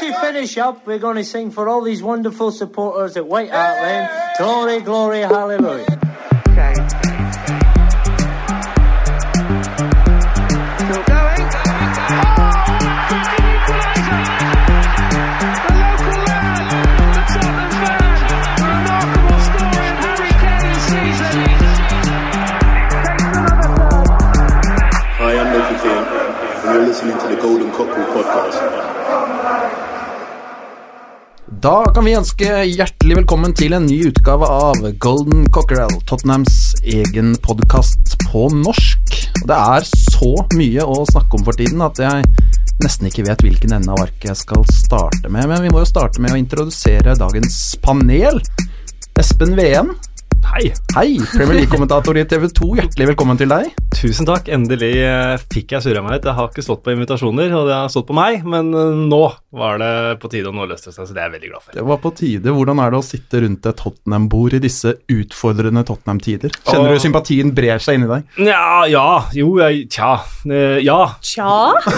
just to finish up, we're going to sing for all these wonderful supporters at White Hart Lane. Glory, glory, hallelujah. Okay. Still going. Hi, I'm Loki and you're listening to the Golden Cockerel podcast. Da kan vi ønske hjertelig velkommen til en ny utgave av Golden Cockerel, Tottenhams egen podkast på norsk. Det er så mye å snakke om for tiden at jeg nesten ikke vet hvilken ende av arket jeg skal starte med. Men vi må jo starte med å introdusere dagens panel. Espen Veen. Hei. Hei, Premier League-kommentator i TV 2. Hjertelig velkommen til deg. Tusen takk. Endelig eh, fikk jeg surra meg ut. Jeg har ikke stått på invitasjoner, og det har stått på meg, men eh, nå var det på tide, og nå løste det seg, så det er jeg veldig glad for. Det var på tide. Hvordan er det å sitte rundt et Tottenham-bord i disse utfordrende Tottenham-tider? Kjenner og... du sympatien brer seg inni deg? Ja, ja, jo, jeg, tja, eh, ja. Tja?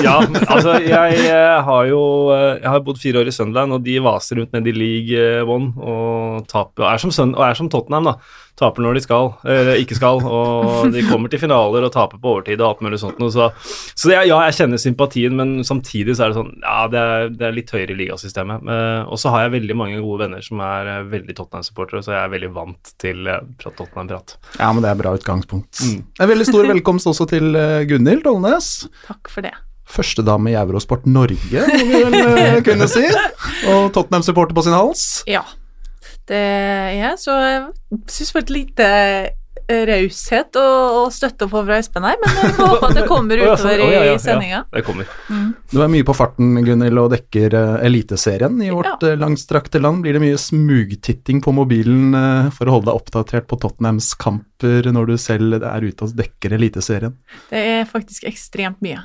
Ja, men altså, jeg har jo Jeg har bodd fire år i Sunderland, og de vaser rundt nede i league one og taper, og er som, Søn, og er som Tottenham, da. Taper når de skal, eller ikke skal, og de kommer til finaler og taper på overtid og alt mulig sånt. noe, Så, så ja, ja, jeg kjenner sympatien, men samtidig så er det sånn Ja, det er, det er litt høyere i ligasystemet. Eh, Og så har jeg veldig mange gode venner som er eh, veldig Tottenham-supportere, så jeg er veldig vant til eh, Tottenham-prat. Ja, men det er bra utgangspunkt. En veldig stor velkomst også til Gunhild Tollnes. Takk for det. Førstedame i Eurosport Norge, må vi vel kunne si. Og Tottenham-supporter på sin hals. Ja, det er. Så jeg syns det var et lite eh, raushet og, og støtte å få fra Espen her, men jeg får håpe at det kommer utover Å, ja, ja, i sendinga. Ja, det kommer. Du er mye på farten, Gunhild, og dekker uh, Eliteserien i vårt Ja. eh, langstrakte land. Blir det mye smugtitting på mobilen uh, for å holde deg oppdatert på Tottenhams kamper når du selv er ute og dekker Eliteserien? Det er faktisk ekstremt mye,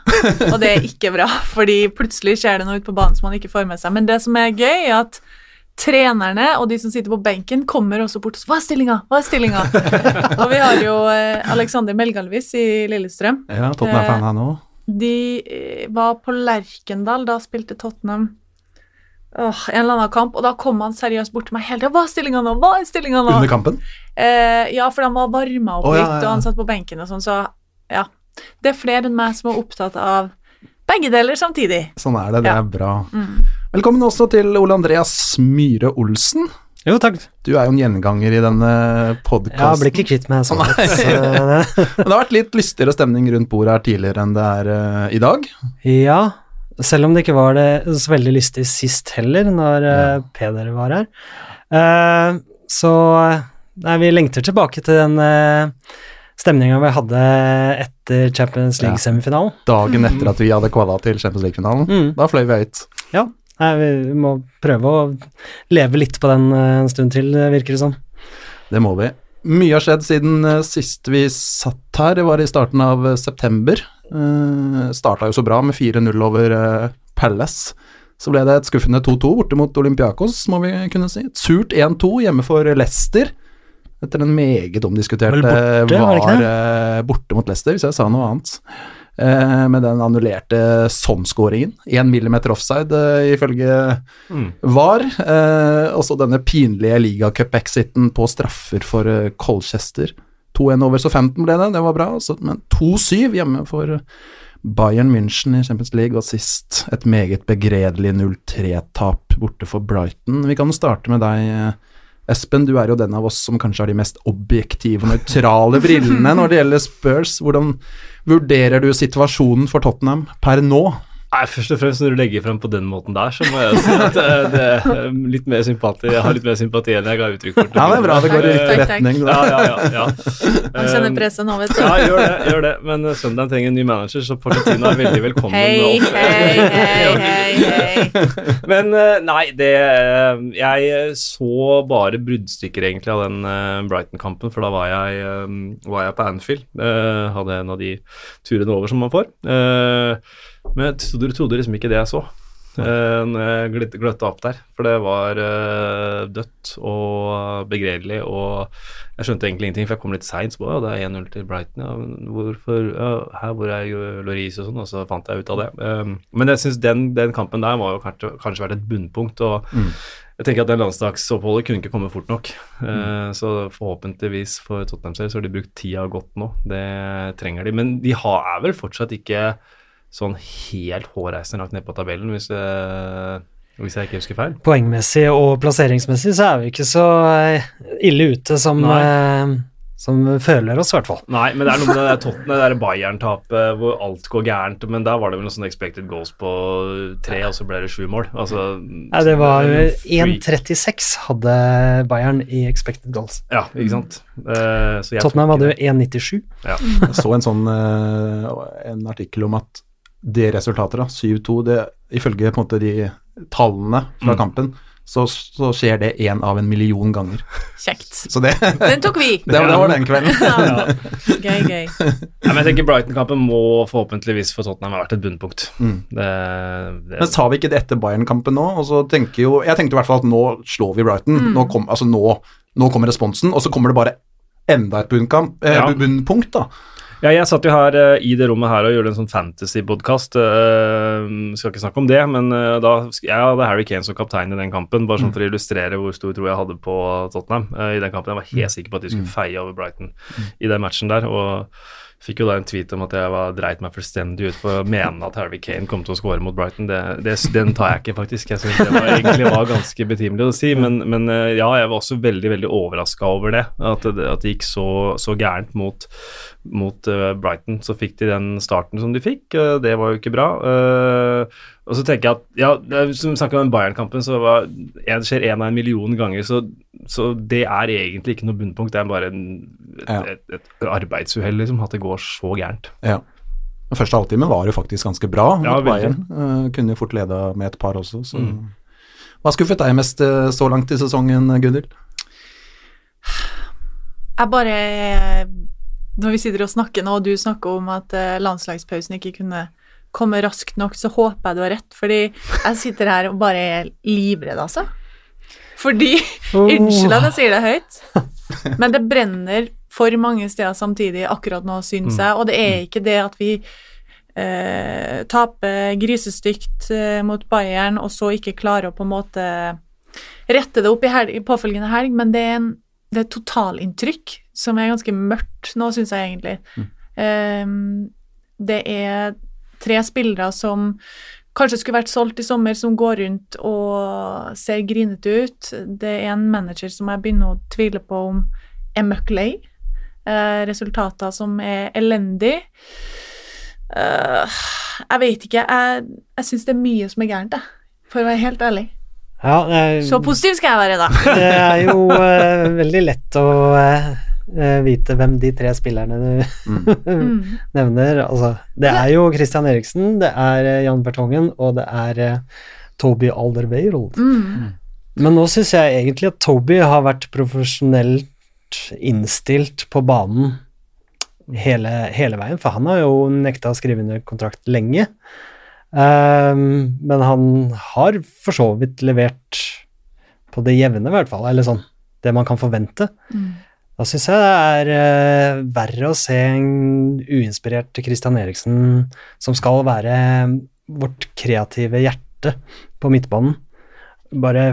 og det er ikke bra, fordi plutselig skjer det noe ute på banen som man ikke får med seg. Men det som er gøy, er at trenerne og de som sitter på benken, kommer også bort og sier 'Hva er stillinga? Hva er stillinga?' og vi har jo eh, Alexander Melgalvis i Lillestrøm. Ja, Tottenham-fan her nå. De eh, var på Lerkendal, da spilte Tottenham åh, en eller annen kamp, og da kom han seriøst bort til meg hele tida. 'Hva er stillinga nå? Hva er stillinga nå?' Under kampen? Eh, ja, for han var varma opp ja, litt, ja, ja. og han satt på benken og sånn, så ja. Det er flere enn meg som er opptatt av begge deler samtidig. Sånn er det, det Ja. er bra. Mm. Velkommen også til Ole Andreas Myhre Olsen. Jo, takk. Du er jo en gjenganger i denne Ja, podkasten. blir ikke kvitt meg sånn. Men det har vært litt lystigere stemning rundt bordet her tidligere enn det er uh, i dag. ja, selv om det ikke var det så veldig lystig sist heller, når uh, Peder var her. Uh, så nei, vi lengter tilbake til den uh, stemninga vi hadde etter Champions League-semifinalen. Dagen etter at vi hadde kvala til Champions League-finalen. Mm. Da fløy vi høyt. Ja, nei, vi må prøve å leve litt på den eh, en stund til, virker det som. Det må vi. Mye har skjedd siden uh, sist vi satt her, det var i starten av eh, september. Uh, Starta jo så bra med 4-0 over uh, Palace. Så ble det et skuffende 2-2 borte mot Olympiakos, må vi kunne si. Et surt 1-2 hjemme for Leicester. Etter den meget borte, var eh, borte mot Leicester, hvis jeg sa noe annet. Eh, med den annullerte sånn-skåringen. Én millimeter offside, eh, ifølge Mm. VAR. Eh, også denne pinlige ligacup-exiten på straffer for Colchester. 2-1 over så 15 ble det, det var bra. Så, men 2-7 hjemme for Bayern München i Champions League, og sist et meget begredelig 0-3-tap borte for Brighton. Vi kan starte med deg, Espen. Du er jo den av oss som kanskje har de mest objektive og nøytrale brillene når det gjelder Spurs. Hvordan vurderer du situasjonen for Tottenham per nå? Nei, Først og fremst når du legger frem på den måten der, så må jeg si at det, det er litt mer sympati. Jeg har litt mer sympati enn jeg ga uttrykk for. Ja, det er bra, det går i riktig retning. Ja, ja, ja. ja. Han kjenner Um, presset nå, vet du. Ja, gjør det. gjør det. Men søndagen trenger en ny manager, så portatina er veldig velkommen. Hei, hei, hei, hei, hei. Men nei, det Jeg så bare bruddstykker egentlig av den Brighton-kampen, for da var jeg, var jeg på Anfield. Hadde en av de turene over som man får. Men jeg trodde, trodde liksom ikke det jeg så. eh, når jeg gløtta opp der. For det var eh, dødt og begredelig, og jeg skjønte egentlig ingenting, for jeg kom litt seint. Så bare, ja, det er 1-0 til Brighton, ja, men hvorfor ja, her, Hvor er Loris og sånn? Og så fant jeg ut av det. Um, men jeg syns den, den kampen der må jo kanskje, kanskje vært et bunnpunkt. og jeg tenker at den landslagsoppholdet kunne ikke komme fort nok. Eh, så forhåpentligvis for Tottenham selv så har de brukt tida godt nå. Det trenger de. Men de har, er vel fortsatt ikke sånn helt hårreisende langt ned på tabellen, hvis, øh, hvis jeg ikke husker feil. Poengmessig og plasseringsmessig så er vi ikke så eh, ille ute som, eh, som føler oss, i hvert fall. Nei, men det er noe med det der Tottenham, det der Bayern-tapet hvor alt går gærent. Men der var det vel noe sånn expected goals på tre, og så ble det sju mål. Altså, Nei, det var er 1,36 hadde Bayern i expected goals. Ja, ikke sant. Uh, så jeg Tottenham hadde jo 1,97. Ja. Jeg så en sånn uh, en artikkel om at det resultatet, da, 7-2, det ifølge på en måte de tallene fra Mm. kampen, så, så skjer det én av en million ganger. Kjekt. Så det, det, Den tok vi. det var den kvelden. Ja. Gøy, gøy. Ja, men jeg tenker Brighton-kampen må forhåpentligvis for Tottenham ha vært et bunnpunkt. Mm. Det, det, Men sa vi ikke det etter Bayern-kampen nå? Og så tenker jo, jeg tenkte i hvert fall at nå slår vi Brighton. Mm. Nå, kom, altså nå, nå kommer responsen, og så kommer det bare enda et bunnkamp, eh, Ja. bunnpunkt, da. Ja, jeg satt jo her uh, i det rommet her og gjorde en sånn fantasy-podkast. skal ikke snakke om det, men uh, da jeg hadde Harry Kane som kaptein i den kampen, bare sånn for å illustrere hvor stor tro jeg hadde på Tottenham eh, i den kampen. Jeg var helt sikker på at de skulle feie over Brighton i den matchen der. og Fikk jo da en tweet om at jeg var, dreit meg fullstendig ut på å mene at Harry Kane kom til å score mot Brighton. Det, det, den tar jeg ikke, faktisk. Jeg synes det var, egentlig var ganske betimelig å si. Men, men eh, ja, jeg var også veldig veldig overraska over det. At, det. at det gikk så, så gærent mot, mot eh, Brighton. Så fikk de den starten som de fikk. eh, det var jo ikke bra. Eh, og så tenker jeg at ja, som vi snakket om den Bayern-kampen, så var, en, det skjer én av en million ganger. Så, så det er egentlig ikke noe bunnpunkt. Det er bare en, et, Ja. et, et arbeidsuhell, liksom, at det går så gærent. Ja. Den første halvtimen var jo faktisk ganske bra Ja, mot. Bayern. Uh, kunne jo fort leda med et par også, så Mm. Hva skuffet deg mest så langt i sesongen, Gunhild? Jeg bare Når vi sitter og snakker nå, og du snakker om at eh, landslagspausen ikke kunne komme raskt nok, så håper jeg du har rett, fordi jeg sitter her og bare er livredd, altså. Fordi Unnskyld at jeg sier det høyt, men det brenner for mange steder samtidig akkurat nå, syns jeg, og det er ikke det at vi eh, taper grisestygt eh, mot Bayern, og så ikke klarer å på en måte rette det opp i, helg, i påfølgende helg, men det er, en, det er totalinntrykk som er ganske mørkt nå, syns jeg egentlig. Ehm, det er tre spillere som kanskje skulle vært solgt i sommer, som går rundt og ser grinete ut. Det er en manager som jeg begynner å tvile på om er møkk lei. Uh, resultater som er elendig. Uh, jeg vet ikke. Jeg, jeg syns det er mye som er gærent. For å være helt ærlig. Ja, er, Så positiv skal jeg være, da. det er jo eh, veldig lett å eh, eh, vite hvem de tre spillerne du Mm. nevner. Altså, det er jo Christian Eriksen, det er eh, Jan Bertongen, og det er eh, Toby Alderweireld. Mm. Men nå syns jeg egentlig at Toby har vært profesjonelt innstilt på banen hele, hele veien, for han har jo nekta å skrive under kontrakt lenge. Um, men han har for så vidt levert på det jevne, i hvert fall, eller sånn, det man kan forvente. Mm. Da syns jeg det er eh, verre å se en uinspirert Christian Eriksen som skal være vårt kreative hjerte på midtbanen. Bare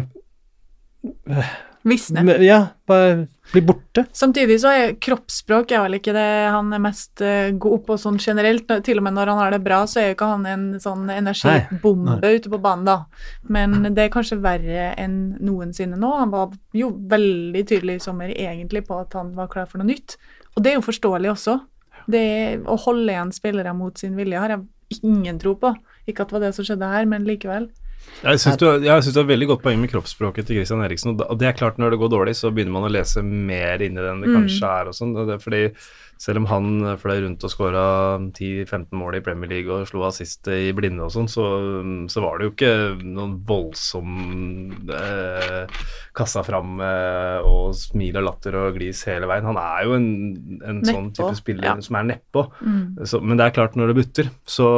Visne. Ja, bare bli borte. Samtidig så er kroppsspråk er vel ikke det han er mest eh, god på sånn generelt. Til og med når han har det bra, så er jo ikke han en sånn energibombe ute på banen, da. Men det er kanskje verre enn noensinne nå. Han var jo veldig tydelig i sommer egentlig på at han var klar for noe nytt. Og det er jo forståelig også. Det å holde igjen spillere mot sin vilje har jeg ingen tro på. Ikke at det var det som skjedde her, men likevel. Jeg syns du, du har veldig godt poeng med kroppsspråket til Christian Eriksen. Og det er klart, når det går dårlig, så begynner man å lese mer inn i det enn det Mm. kanskje er og sånn. Fordi selv om han fløy rundt og skåra 10-15 mål i Premier League og slo assist i blinde og sånn, så, så var det jo ikke noen voldsom eh, kassa fram eh, og smil og latter og glis hele veien. Han er jo en, en sånn type spiller ja. som er nedpå. Mm. Så, men det er klart, når det butter, så,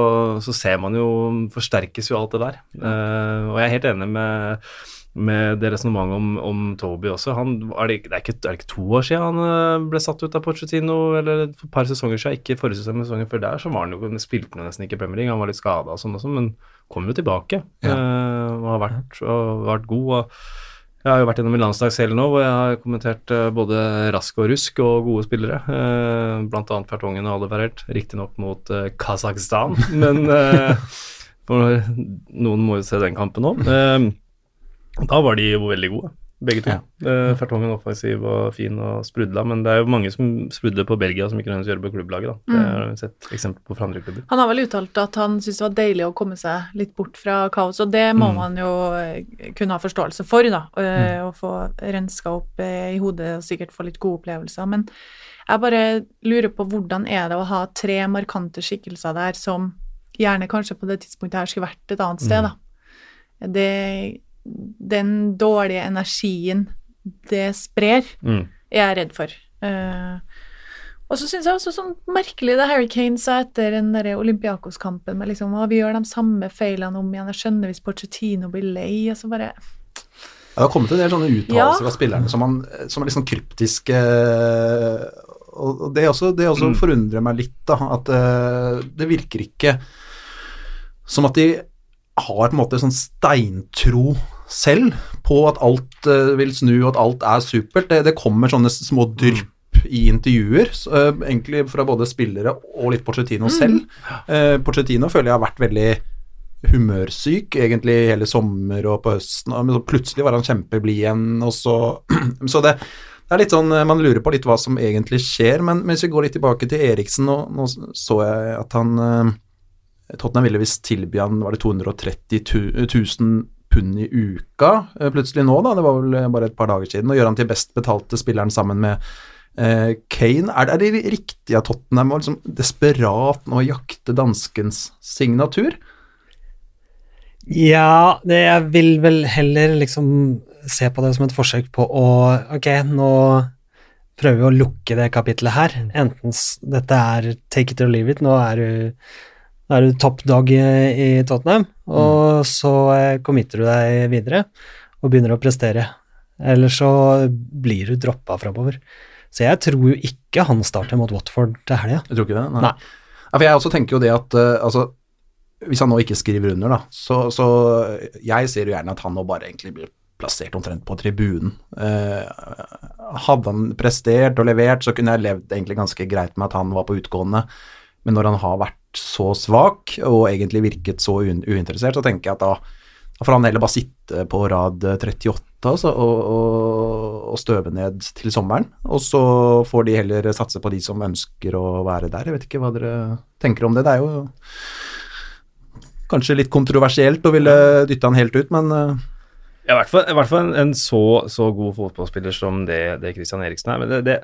så ser man jo Forsterkes jo alt det der. Eh, og jeg er helt enig med med det resonnementet om, om Toby også. Han, er, det, ikke- det, er ikke, det er ikke to år siden han eh, ble satt ut av Pochettino, eller et par sesonger siden, ikke forrige sesong, men sesongen før der, så var han jo, spilte han nesten ikke i Premier League, han var litt skada og sånn også, men kom jo tilbake Ja. eh, og har vært, og vært god. og jeg har jo vært gjennom en landslagshelg nå hvor jeg har kommentert eh, både rask og rusk og gode spillere. Blant annet Fertongen og Aldevarert, riktignok mot Kasakhstan, men noen må jo se den kampen òg. Da var de veldig gode, begge to. Ja. Eh, Fertongen offensiv og fin og sprudla, men det er jo mange som sprudler på Belgia som ikke nødvendigvis gjør det på klubblaget. da. Det har vi sett eksempel på fra andre klubber. Han har vel uttalt at han syntes det var deilig å komme seg litt bort fra kaos, og det må Mm. man jo eh, kunne ha forståelse for, da. Å Å få renska opp eh, i hodet og sikkert få litt gode opplevelser. Men jeg bare lurer på hvordan er det å ha tre markante skikkelser der som gjerne kanskje på det tidspunktet her skulle vært et annet sted, da. Det, den dårlige energien det sprer, Mm. er jeg redd for. Uh, og så syns jeg også sånn merkelig det Harry Kane sa etter den der Olympiakos-kampen med liksom å, vi gjør de samme feilene om igjen. Jeg skjønner hvis Pochettino blir lei, og så bare Ja, det har kommet en del sånne uttalelser Ja. fra spillerne som, man, som er litt sånn kryptiske. Og og det også, det også Mm. forundrer meg litt, da. At uh, det virker ikke som at de har på en måte sånn steintro selv på at alt eh, vil snu, og at alt er supert. Det, det kommer sånne små drypp i intervjuer, så, eh, egentlig fra både spillere og litt Pochettino selv. Eh, Pochettino føler jeg har vært veldig humørsyk egentlig hele sommer og på høsten, og men så plutselig var han kjempeblid igjen, og så Så det, det er litt sånn eh, Man lurer på litt hva som egentlig skjer, men hvis vi går litt tilbake til Eriksen, nå, nå så jeg at han eh, Tottenham ville visst tilby han var det 230 tu- 000 pund i uka eh, plutselig nå, da, det var vel eh, bare et par dager siden, og gjør han til best betalte spilleren sammen med eh, Kane. Er det, er det riktig at Tottenham var liksom desperat nå jakte danskens signatur? Ja, det, jeg vil vel heller liksom se på det som et forsøk på å Ok, nå prøver vi å lukke det kapitlet her. Enten dette er take it or leave it, nå er du, nå er du topp dog i, Tottenham, og så eh, committer du deg videre og begynner å prestere. Eller så blir du droppa framover. Så jeg tror jo ikke han starter mot Watford til helga. Jeg tror ikke det. Nei. Nei. Ja, for jeg også tenker jo det at uh, altså, hvis han nå ikke skriver under, da, så, så jeg ser jo gjerne at han nå bare egentlig blir plassert omtrent på tribunen. Uh, hadde han prestert og levert, så kunne jeg levd egentlig ganske greit med at han var på utgående, men når han har vært så svak og egentlig virket så uinteressert, så tenker jeg at da, da får han heller bare sitte på rad 38 altså, og, og, og støve ned til sommeren. Og så får de heller satse på de som ønsker å være der. Jeg vet ikke hva dere tenker om det. Det er jo kanskje litt kontroversielt å ville dytte han helt ut, men eh, Ja, i hvert fall, i hvert fall en, en så, så god fotballspiller som det, det Christian Eriksen er. Men det, det,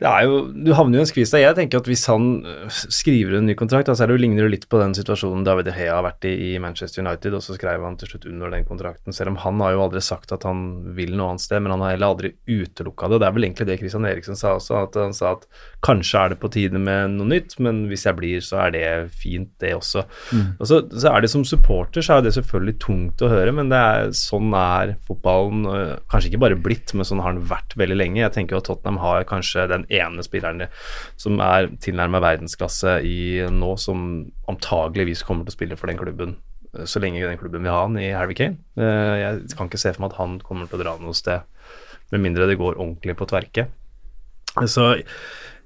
jo, du havner jo i en skvis der. Jeg tenker at hvis han øh, skriver en ny kontrakt, da, så er det jo, ligner det litt på den situasjonen David Hea har vært i i Manchester United, og så skrev han til slutt under den kontrakten. Selv om han har jo aldri sagt at han vil noe annet sted, men han har heller aldri utelukka det. Det er vel egentlig det Christian Eriksen sa også, at han sa at kanskje er det på tide med noe nytt, men hvis jeg blir, så er det fint, det også. Og så, så er det som supporter, så er det selvfølgelig tungt å høre, men det er, sånn er fotballen. øh, Kanskje ikke bare blitt, men sånn har den vært veldig lenge. Jeg tenker jo at Tottenham har kanskje den ene spilleren som er tilnærmet verdensklasse i nå, som antageligvis kommer til å spille for den klubben øh, så lenge den klubben vil ha han i Harry Kane. Eh, Jeg kan ikke se for meg at han kommer til å dra noe sted, med mindre det går ordentlig på tverke. Så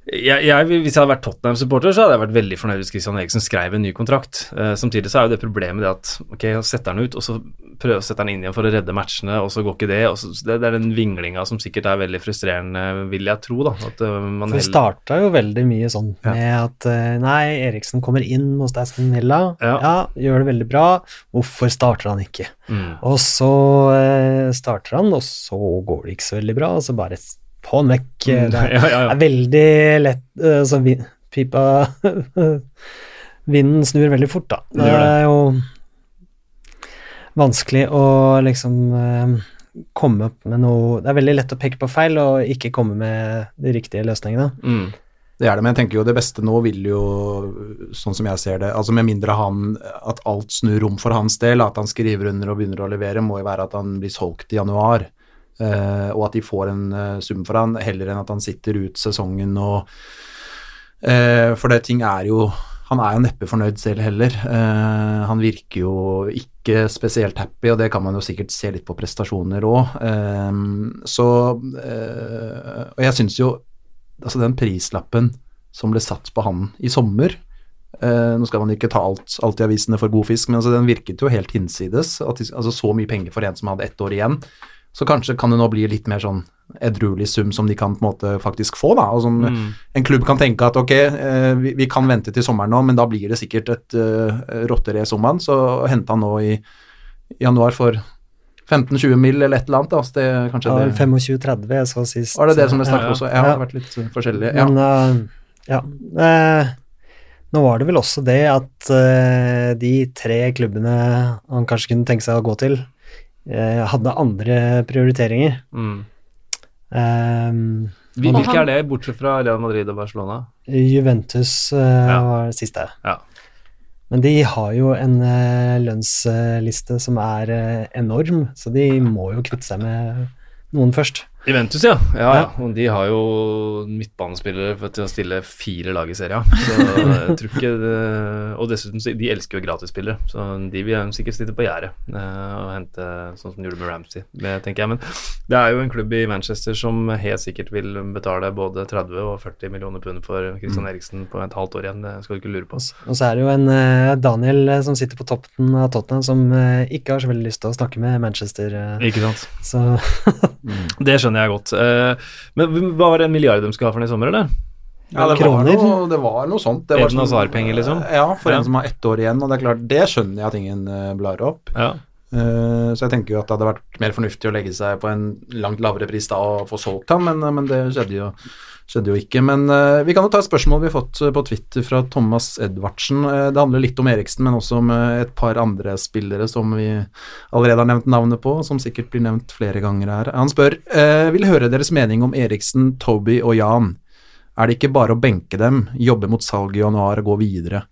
jeg, jeg, hvis jeg hadde vært Tottenham-supporter, så hadde jeg vært veldig fornøyd hvis Christian Eriksen skrev en ny kontrakt. Eh, samtidig så er jo det problemet det at ok, setter han ut, og så prøver å sette han inn igjen for å redde matchene, og så går ikke det. Og så, det, det er den vinglinga som sikkert er veldig frustrerende, vil jeg tro. da, at uh, man For det starta jo veldig mye sånn med at uh, nei, Eriksen kommer inn hos Aston Villa. Ja. Ja. gjør det veldig bra. Hvorfor starter han ikke? Mm. Og så uh, starter han, og så går det ikke så veldig bra, og så bare han vekk. Det er, Ja, ja, ja. er veldig lett eh, Så vi, pipa Vinden snur veldig fort, da. Det Det er jo vanskelig å liksom eh, komme opp med noe Det er veldig lett å peke på feil og ikke komme med de riktige løsningene. Mm. Det er det, men jeg tenker jo det beste nå vil jo, sånn som jeg ser det, altså med mindre han, at alt snur rom for hans del, at han skriver under og begynner å levere, må jo være at han blir solgt i januar, og at de får en eh, sum for han, heller enn at han sitter ut sesongen og eh, For det ting er jo Han er jo neppe fornøyd selv heller. Uh, han virker jo ikke spesielt happy, og det kan man jo sikkert se litt på prestasjoner òg. så uh, Og jeg syns jo altså den prislappen som ble satt på han i sommer eh, Nå skal man ikke ta alt, alt i avisene for god fisk, men altså den virket jo helt hinsides. At, altså så mye penger for en som hadde ett år igjen. Så kanskje kan det nå bli litt mer sånn edruelig sum som de kan på en måte faktisk få, da. Og som en klubb kan tenke at ok, eh, vi, vi kan vente til sommeren nå, men da blir det sikkert et uh, rotterace om han, så hente han nå i januar for 15-20 mil eller et eller annet. Altså det, kanskje Ja, 25-30 jeg så sist. var det det som ble Ja. snakket også? Ja, det har vært litt forskjellig. Ja. Men uh, ja. Uh, nå var det vel også det at uh, de tre klubbene han kanskje kunne tenke seg å gå til, eh, hadde andre prioriteringer. Mm. Um, Hvilke er det, bortsett fra Real Madrid og Barcelona? Juventus eh, Ja. var det siste. Ja. Men de har jo en eh, lønnsliste som er eh, enorm, så de må jo kvitte seg med noen først. Juventus, ja. ja, ja. Og de har jo midtbanespillere for til å stille fire lag i serien. Så jeg tror ikke det, Og dessuten, de elsker jo gratisspillere, så de vil sikkert sitte på gjerdet eh, og hente sånn som de gjorde med Ramsey, det tenker jeg. Men det er jo en klubb i Manchester som helt sikkert vil betale både 30 og 40 millioner pund for Christian Eriksen på et halvt år igjen, det skal du ikke lure på. Oss. Og så er det jo en eh, Daniel eh, som sitter på toppen av Tottenham, som eh, ikke har så veldig lyst til å snakke med Manchester. eh, Ikke sant? så Det skjønner jeg godt. Eh, men hva var det en milliard de skulle ha for den i sommer, eller? Ja, det var, noe, det var noe sånt. Det var Eden Hazard-penger, liksom? Ja, for Ja. en som har ett år igjen, og det er klart, det skjønner jeg at ingen eh, blar opp. Ja. Eh, så jeg tenker jo at det hadde vært mer fornuftig å legge seg på en langt lavere pris da og få solgt ham, men, men det skjedde jo, skjedde jo ikke. Men eh, vi kan jo ta et spørsmål vi har fått eh, på Twitter fra Thomas Edvardsen. Eh, det handler litt om Eriksen, men også om et par andre spillere som vi allerede har nevnt navnet på, som sikkert blir nevnt flere ganger her. Han spør vil høre deres mening om Eriksen, Toby og Jan. Er det ikke bare å benke dem, jobbe mot salg i januar og gå videre?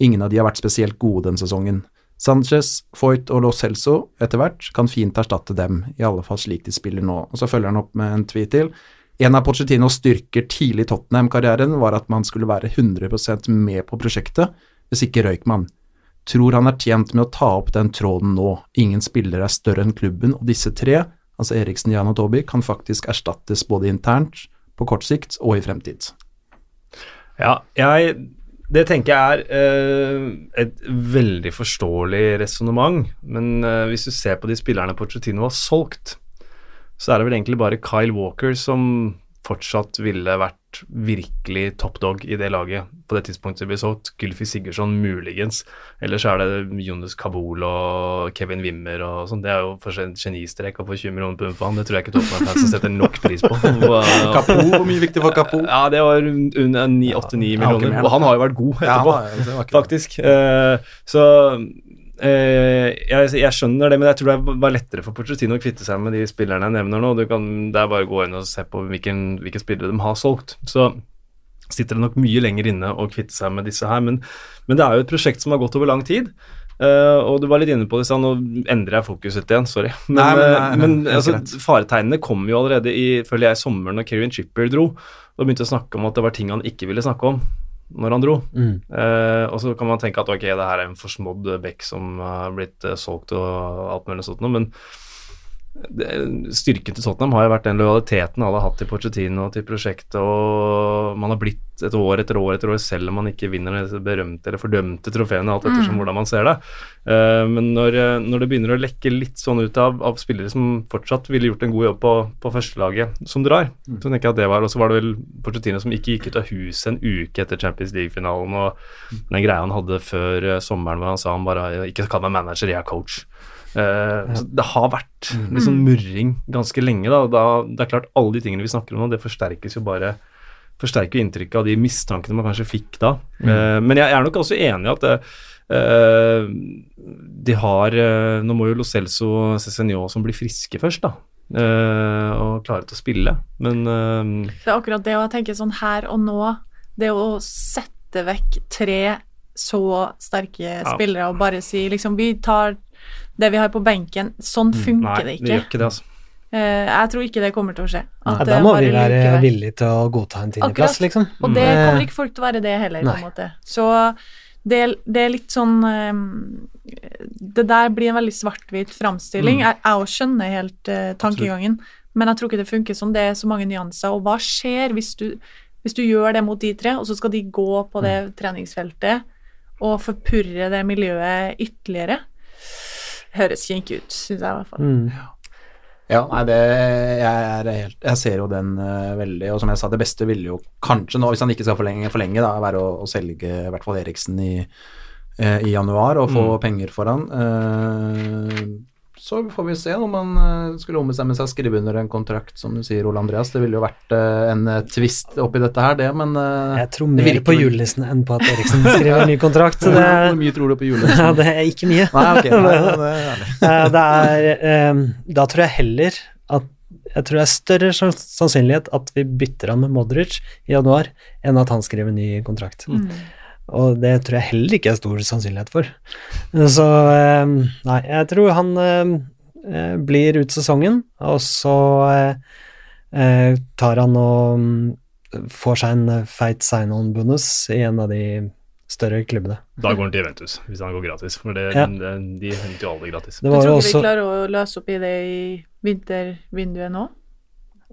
Ingen av de har vært spesielt gode den sesongen. Sanchez, Foyt og Lo Celso etter hvert kan fint erstatte dem, i alle fall slik de spiller nå. Og Så følger han opp med en tweet til. En av Pochettinos styrker tidlig i Tottenham-karrieren var at man skulle være 100% med på prosjektet, hvis ikke røyk man. Tror han er tjent med å ta opp den tråden nå. Ingen spillere er større enn klubben, og disse tre, altså Eriksen, Jan og Toby, kan faktisk erstattes både internt, på kort sikt og i fremtid. Ja, jeg Det tenker jeg er eh, et veldig forståelig resonnement. Men eh, hvis du ser på de spillerne Pochettino har solgt, så er det vel egentlig bare Kyle Walker som fortsatt ville vært virkelig top dog i det laget på det tidspunktet det så. Gylfi Sigurdsson muligens. Ellers er det Jonas Kabul og Kevin Wimmer og sånn. Det er jo for en genistrek å få 20 millioner pund for han. Det tror jeg ikke Tottenham-fansen setter nok pris på. Kapo, hvor mye viktig for Kapo? ja, det var under 8-9 millioner. Og han har jo vært god etterpå, er- var faktisk. Eh, så jeg, jeg skjønner det, men jeg tror det var lettere for Pochettino å kvitte seg med de spillerne jeg nevner nå. Du kan, det er bare å gå inn og se på hvilken, hvilke spillere de har solgt. Så sitter det nok mye lenger inne å kvitte seg med disse her. Men, men det er jo et prosjekt som har gått over lang tid. Uh, og du var litt inne på det, så nå endrer jeg fokuset igjen, sorry. Men, Nei, men- eh, nei, men helt altså, faretegnene kom jo allerede i føler jeg, sommeren når Kieran Chipper dro. Og begynte å snakke om at det var ting han ikke ville snakke om når han dro. mm. Eh, og så kan man tenke at ok, det her er en forsmådd bekk som har blitt eh, solgt og alt mulig sånt noe, men styrken til Tottenham har jo vært den lojaliteten alle har hatt til Pochettino og til prosjektet, og man har blitt et år etter år etter år, selv om man ikke vinner disse berømte eller fordømte trofeene, alt ettersom hvordan man ser det. Eh, men når, eh, når det begynner å lekke litt sånn ut av, av spillere som fortsatt ville gjort en god jobb på, på førstelaget, som drar, så tenker jeg at det var Og så var det vel Pochettino som ikke gikk ut av huset en uke etter Champions League-finalen, og den greia han hadde før eh, sommeren hvor han sa han bare Ikke kall meg manager, jeg er coach. Eh, så det har vært litt sånn murring ganske lenge. Da. da. Det er klart, alle de tingene vi snakker om nå, det forsterkes jo bare Forsterker inntrykket av de mistankene man kanskje fikk da. Eh, men jeg er nok også enig i at det, uh, de har uh, Nå må jo Lo Celso og Cézinho som blir friske først, da. eh, og klare til å spille. Men Det er akkurat det, og jeg tenker sånn her og nå, det å sette vekk tre så sterke spillere og bare si liksom vi tar det vi har på benken, sånn funker nei, det det ikke. gjør ikke det, altså. Eh, jeg tror ikke det kommer til å skje. At Ja, da må vi være likevel. villige til å godta en tiendeplass, Akkurat. liksom. Og det Mm. kommer ikke folk til å være det heller, på en måte. Så det, det er litt sånn ehm, Det der blir en veldig svart-hvit framstilling. Jeg, jeg òg skjønner helt uh, tankegangen, men jeg tror ikke det funker sånn. Det er så mange nyanser. Og hva skjer hvis du, hvis du gjør det mot de tre, og så skal de gå på det treningsfeltet og forpurre det miljøet ytterligere? Høres kinkig ut, syns jeg i hvert fall. Mm. Ja, nei, det jeg, er helt, jeg ser jo den uh, veldig, og som jeg sa, det beste ville jo kanskje nå, hvis han ikke skal forlenge, forlenge da, være å, å selge i hvert fall Eriksen i, uh, i januar og få penger for han. Eh, så får vi se om han eh, skulle ombestemme seg og skrive under en kontrakt, som du sier, Ole Andreas. Det ville jo vært eh, en eh, twist oppi dette her, det, men Jeg tror mer virker på julenissen enn på at Eriksen skriver en ny kontrakt. Så det, Hvor mye tror du på julenissen? ja, det er ikke mye. Nei, okay, Nei, det er. Det er, da tror jeg heller at jeg tror det er større sannsynlighet at vi bytter han med Modric i januar, enn at han skriver en ny kontrakt. Mm. Og det tror jeg heller ikke er stor sannsynlighet for. Så eh, nei, jeg tror han eh, eh, blir ut sesongen, og så tar han og mm, får seg en feit sign-on-bonus i en av de større klubbene. Da går han til Juventus, hvis han går gratis. For det, Ja. de henter jo alle gratis. Det Du var tror jo ikke vi klarer å løse opp i det i vintervinduet nå?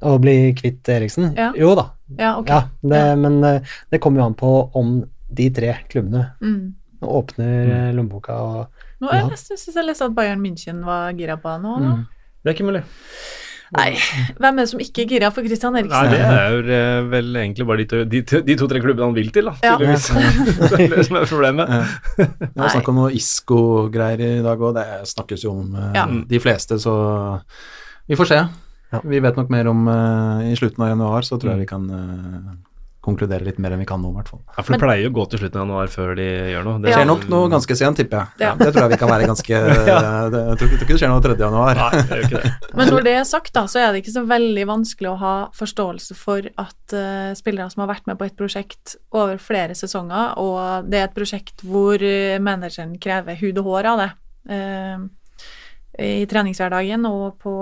å bli kvitt Eriksen. Ja. Jo da, Ja, okay. Ja, det, Ja. men det kommer jo an på om de tre klubbene Mm. åpner mm. lommeboka og Nå, Ja. jeg syns jeg leste at Bayern München var gira på han nå. Mm. Det er ikke mulig. Nei, hvem er det som ikke er gira for Christian Nei, det er jo eh, vel egentlig bare de, to-tre to- to-tre klubbene han vil til, da. Ja. Det er det som er problemet. Det var snakk om noe ISKO-greier i dag òg, det snakkes jo om eh, Ja. de fleste, så vi får se. Ja. Vi vet nok mer om eh, I slutten av januar så tror jeg Mm. vi kan eh, konkludere litt mer enn vi kan nå, i hvert fall. Ja, for det pleier jo å gå til slutten av januar før de gjør noe. Det Ja. skjer nok noe ganske sent, tipper jeg. Ja. Det tror jeg vi kan være ganske det, Jeg tror ikke det skjer noe 3. januar. Nei, det gjør ikke det. Men når det er sagt, da, så er det ikke så veldig vanskelig å ha forståelse for at uh, spillere som har vært med på et prosjekt over flere sesonger, og det er et prosjekt hvor eh, manageren krever hud og hår av det uh, i treningshverdagen og, på,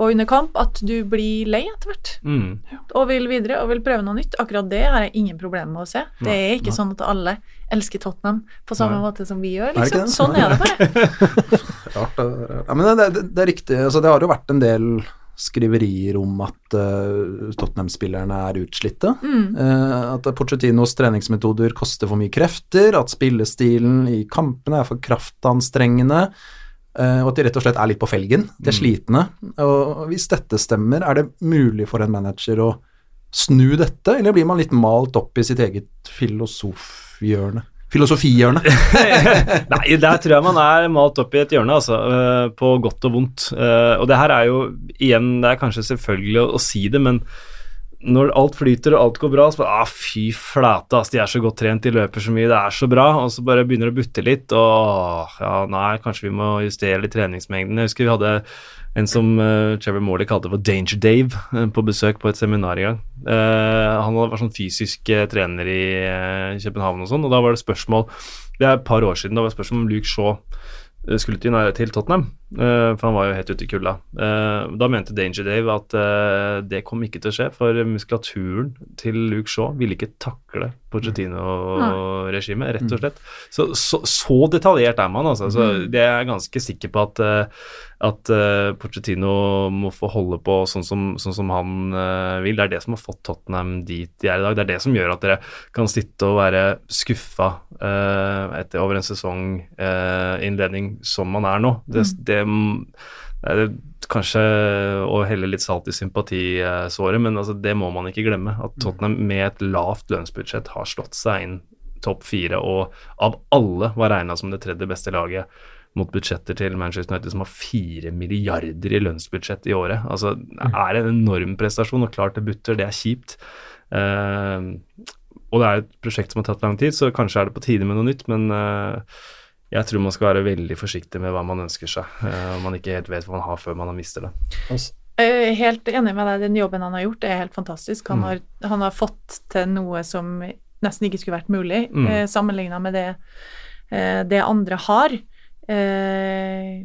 og under kamp, at du blir lei etter hvert Mm. og vil videre og vil prøve noe nytt. Akkurat det har jeg ingen problemer med å se. Det er ikke sånn at alle elsker Tottenham på samme Nei. måte som vi gjør. Liksom. det? Sånn er det bare. Rart, det, ja, men det, det, det er riktig. Altså, det har jo vært en del skriverier om at uh, Tottenham-spillerne er utslitte. Mm. Uh, at Pochettinos treningsmetoder koster for mye krefter, at spillestilen i kampene er for kraftanstrengende, og at de rett og slett er litt på felgen. De er slitne. Og hvis dette stemmer, er det mulig for en manager å snu dette, eller blir man litt malt opp i sitt eget filosofhjørne? Filosofihjørne. Nei, der tror jeg man er malt opp i et hjørne, altså. eh, På godt og vondt. Eh, Og det her er jo igjen, det er kanskje selvfølgelig å si det, men når alt flyter og alt går bra, så bare ah, fy flate, ass, de er så godt trent, de løper så mye, det er så bra, og så bare begynner det å butte litt, og ja, nei, kanskje vi må justere litt treningsmengden. Jeg husker vi hadde en som uh, Trevor Morley kalte for Danger Dave, eh, på besøk på et seminar i gang. Uh, han var sånn fysisk trener i København og sånn, og da var det spørsmål Det er et par år siden, da var det spørsmål om Luke Shaw skulle til, til Tottenham, eh, for han var jo helt ute i kulda. Eh, da mente Danger Dave at eh, det kom ikke til å skje, for muskulaturen til Luke Shaw ville ikke takle Pochettino-regimet, rett og slett. Så, så, så detaljert er man, altså. Så det er jeg ganske sikker på at, eh, at uh, Pochettino må få holde på sånn som, sånn som han uh, vil. Det er det som har fått Tottenham dit de er i dag. Det er det som gjør at dere kan sitte og være skuffa uh, etter over en sesonginnledning som man er nå. Det, det, det er kanskje å helle litt salt i sympatisåret, men altså, det må man ikke glemme. At Tottenham med et lavt lønnsbudsjett har slått seg inn topp fire, og av alle var regna som det tredje beste laget mot budsjetter til Manchester United som har fire milliarder i lønnsbudsjett i året. Altså, det er en enorm prestasjon, og klart det butter, det er kjipt. Uh, og det er et prosjekt som har tatt lang tid, så kanskje er det på tide med noe nytt, men uh, jeg tror man skal være veldig forsiktig med hva man ønsker seg, om og man ikke helt vet hva man har før man har mistet det. Er helt enig med deg. Den jobben han har gjort, er helt fantastisk. Han, Mm. har, han har fått til noe som nesten ikke skulle vært mulig, Mm. eh, sammenligna med det, eh, det andre har. Eh,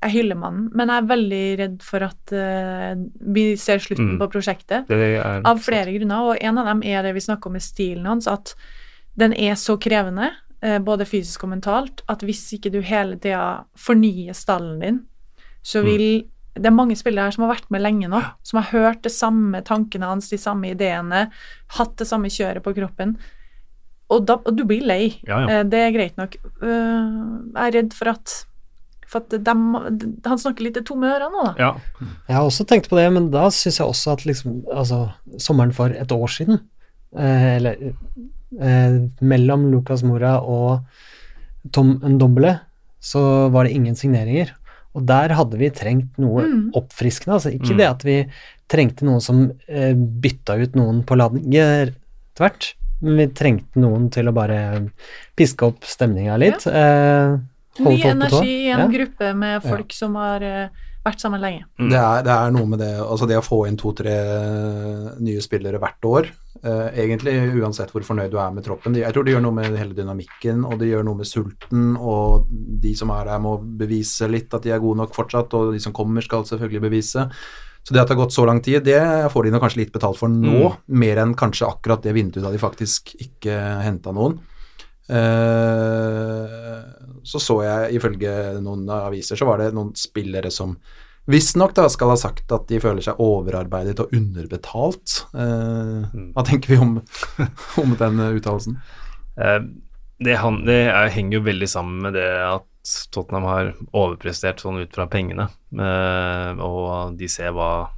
jeg hyller mannen, men jeg er veldig redd for at eh, vi ser slutten Mm. på prosjektet. er Av flere grunner, og en av dem er det vi snakker om med stilen hans, at den er så krevende, eh, både fysisk og mentalt, at hvis ikke du hele tida fornyer stallen din, så vil Det er mange spillere her som har vært med lenge nå, som har hørt de samme tankene hans, de samme ideene, hatt det samme kjøret på kroppen, og, da, og du blir lei. Ja, ja. Eh, Det er greit nok. Eh, Jeg er redd for at, for at dem, han snakker litt i tomme ører nå, da. Ja. Jeg har også tenkt på det, men da syns jeg også at liksom Altså, sommeren for et år siden, eh, eller eh, mellom Lucas Mora og Tom Ndombele, så var det ingen signeringer. Og der hadde vi trengt noe Mm. oppfriskende. Altså ikke Mm. det at vi trengte noen som eh, bytta ut noen på laget tvert, men vi trengte noen til å bare piske opp stemninga litt. Eh, holde Ny folk på tå. energi i en Ja. gruppe med folk som har eh, vært sammen lenge. Mm. Det, er, det er noe med det altså det å få inn to-tre nye spillere hvert år, eh, egentlig uansett hvor fornøyd du er med troppen. Jeg tror det gjør noe med hele dynamikken, og det gjør noe med sulten, og de som er der må bevise litt at de er gode nok fortsatt, og de som kommer skal selvfølgelig bevise. Så det at det har gått så lang tid, det får de nok kanskje litt betalt for nå, mer enn kanskje akkurat det vinduet da de faktisk ikke henta noen. Eh, så så jeg ifølge noen aviser så var det noen spillere som visstnok skal ha sagt at de føler seg overarbeidet og underbetalt. Eh, hva tenker vi om, om den uttalelsen? Eh, det, det er, henger jo veldig sammen med det at Tottenham har overprestert sånn ut fra pengene, eh, og de ser hva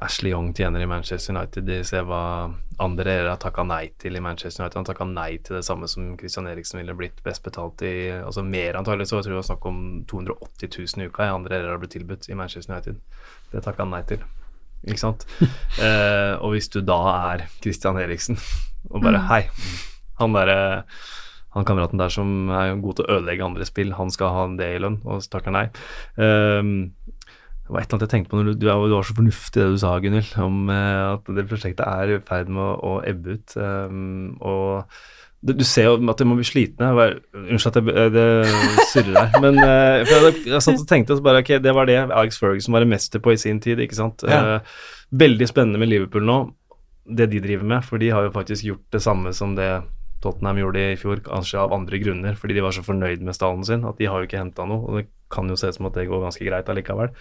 Ashley Young tjener i Manchester United, de ser hva andre eiere har takka nei til i Manchester United. Han takka nei til det samme som Christian Eriksen ville blitt best betalt i Altså mer antagelig, så jeg tror det var snakk om 280 000 i uka i andre eiere har blitt tilbudt i Manchester United. Det takka han nei til. Ikke sant? eh, og hvis du da er Christian Eriksen og bare Hei, han derre han kameraten der som er god til å ødelegge andre spill, han skal ha det i lønn, og så takker nei. Um, det var et eller annet jeg tenkte på når du, du, var så fornuftig det du sa, Gunhild, om eh, at det prosjektet er i ferd med å, å ebbe ut. Um, og det, du ser jo at det må bli slitne. Unnskyld at jeg, det surrer her. Men uh, jeg, jeg satt og tenkte så bare, ok, det var det Alex Ferguson var en mester på i sin tid. ikke sant? Ja. Uh, veldig spennende med Liverpool nå, det de driver med. For de har jo faktisk gjort det samme som det Tottenham gjorde det i fjor, kanskje av andre grunner, fordi de var så fornøyd med stallen sin at de har jo ikke henta noe. Og det kan jo se ut som at det går ganske greit allikevel.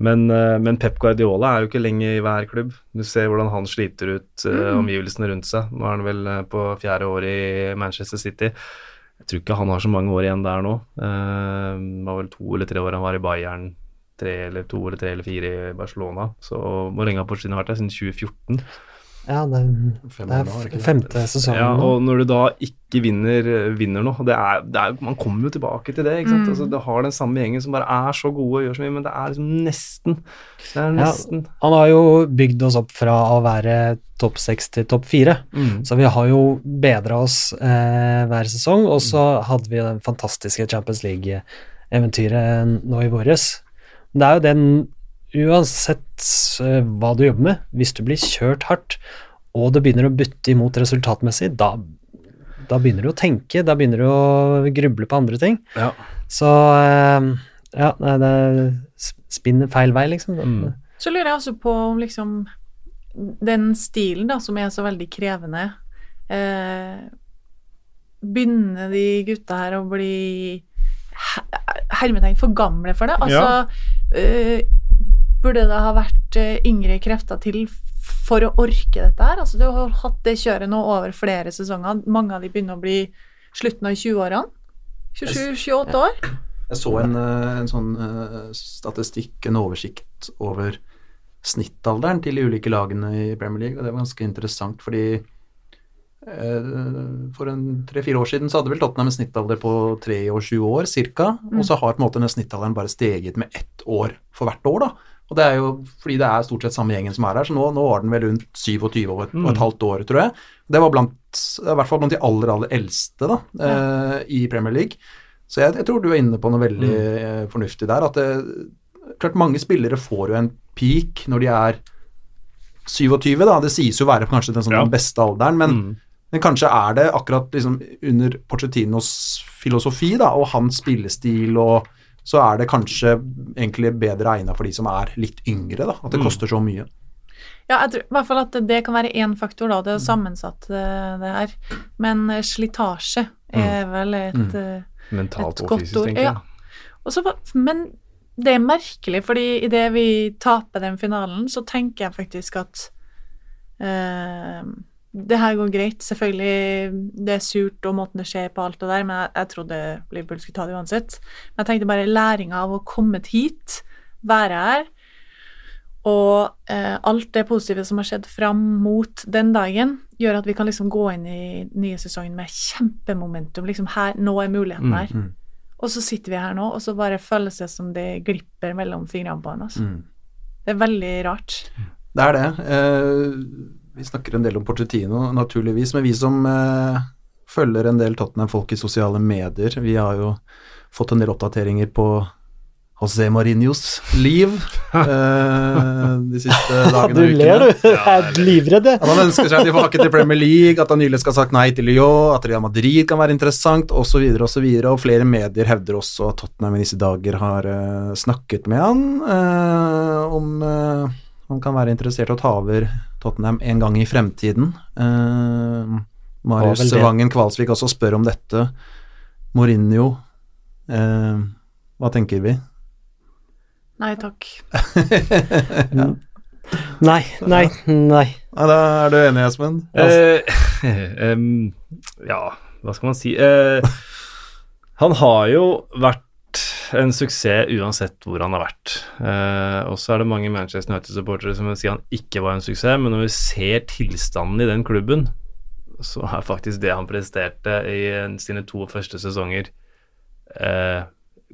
Men, eh, men Pep Guardiola er jo ikke lenge i hver klubb. Du ser hvordan han sliter ut eh, omgivelsene rundt seg. Nå er han vel eh, på fjerde år i Manchester City. Jeg tror ikke han har så mange år igjen der nå. Det var vel to eller tre år han var i Bayern. Tre eller to eller tre eller fire i Barcelona. Så hvor lenge har Pochettino vært der? Siden 2014. Ja, det, det er det er femte sesongen Ja, og når du da ikke vinner, vinner noe det er, det er, Man kommer jo tilbake til det. ikke sant? Altså, det har den samme gjengen som bare er så gode og gjør så mye, men det er liksom nesten. Det er Ja. Han har jo bygd oss opp fra å være topp seks til topp fire, Mm. så vi har jo bedra oss eh, hver sesong. Og så hadde vi den fantastiske Champions League-eventyret nå i våres. Det er jo den Uansett eh, hva du jobber med, hvis du blir kjørt hardt, og det begynner å butte imot resultatmessig, da, da begynner du å tenke, da begynner du å gruble på andre ting. Ja. Så eh, ja, nei, det spinner feil vei, liksom. Mm. Så lurer jeg også på om liksom den stilen da, som er så veldig krevende eh, Begynner de gutta her å bli he- hermetegn for gamle for det? Altså eh, Burde det ha vært eh, yngre krefter til for å orke dette her? Altså Du har hatt det kjøret nå over flere sesonger. Mange av de begynner å bli slutten av 20-årene. 27-28 år. Jeg så en, eh, en sånn eh, statistikk, en oversikt over snittalderen til de ulike lagene i Premier League, og det var ganske interessant, fordi For en tre-fire år siden så hadde vel Tottenham en snittalder på 23 år ca. Og så har på en måte den snittalderen bare steget med ett år for hvert år, da. Og det er jo fordi det er stort sett samme gjengen som er her, så nå, nå var den vel rundt 27 og et, og et halvt år, tror jeg. Det var blant, i hvert fall blant de aller, aller eldste da, eh, i Premier League. Så jeg, jeg tror du er inne på noe veldig mm. fornuftig der. At det, klart mange spillere får jo en peak når de er 27, da. Det sies jo å være kanskje den, sånn, Ja. den beste alderen, men, Mm. men kanskje er det akkurat liksom under Porcettinos filosofi da, og hans spillestil og så er det kanskje egentlig bedre egna for de som er litt yngre, da. At det Mm. koster så mye. Ja, jeg tror i hvert fall at det kan være én faktor, da. Det er sammensatt, eh, det her. Men eh, slitasje er vel et Mm. eh, Mentalt Et og godt fysisk, ord, tenker jeg. ja. Men det er merkelig, fordi idet vi taper den finalen, så tenker jeg faktisk at eh, det her går greit. Selvfølgelig, det er surt og måten det skjer på alt det der, men jeg, jeg trodde Liverpool skulle ta det uansett. Men jeg tenkte bare læringa av å komme hit, være her, og eh, alt det positive som har skjedd fram mot den dagen, gjør at vi kan liksom gå inn i nye sesongen med kjempemomentum. Liksom her, nå er muligheten her. mm. Og så sitter vi her nå, og så bare føles det som det glipper mellom fingrene på en. Altså. Mm. Det er veldig rart. Det er det. Eh, vi snakker en del om Porcettino, naturligvis, men vi som eh, følger en del Tottenham-folk i sosiale medier, vi har jo fått en del oppdateringer på José Mourinhos liv eh, de siste dagene og ukene. du. ler, Jeg er livredd, jeg. At han ønsker seg tilbake til Premier League, at han nylig skal ha sagt nei til Lyon, at Real Madrid kan være interessant, osv., osv. Og, så videre, og flere medier hevder også at Tottenham i disse dager har eh, snakket med han eh, om eh, han kan være interessert i å ta over Tottenham en gang i fremtiden. Eh, Marius. Vangen Kvalsvik også spør om dette. Mourinho, eh, hva tenker vi? Nei takk. Nei, nei, nei. Ja, da er du enig, Espen? Eh, em, ja, hva skal man si Eh, Han har jo vært en suksess uansett hvor han har vært. Eh, og så er det mange Manchester United-supportere som vil si han ikke var en suksess, men når vi ser tilstanden i den klubben, så er faktisk det han presterte i sine to første sesonger, eh,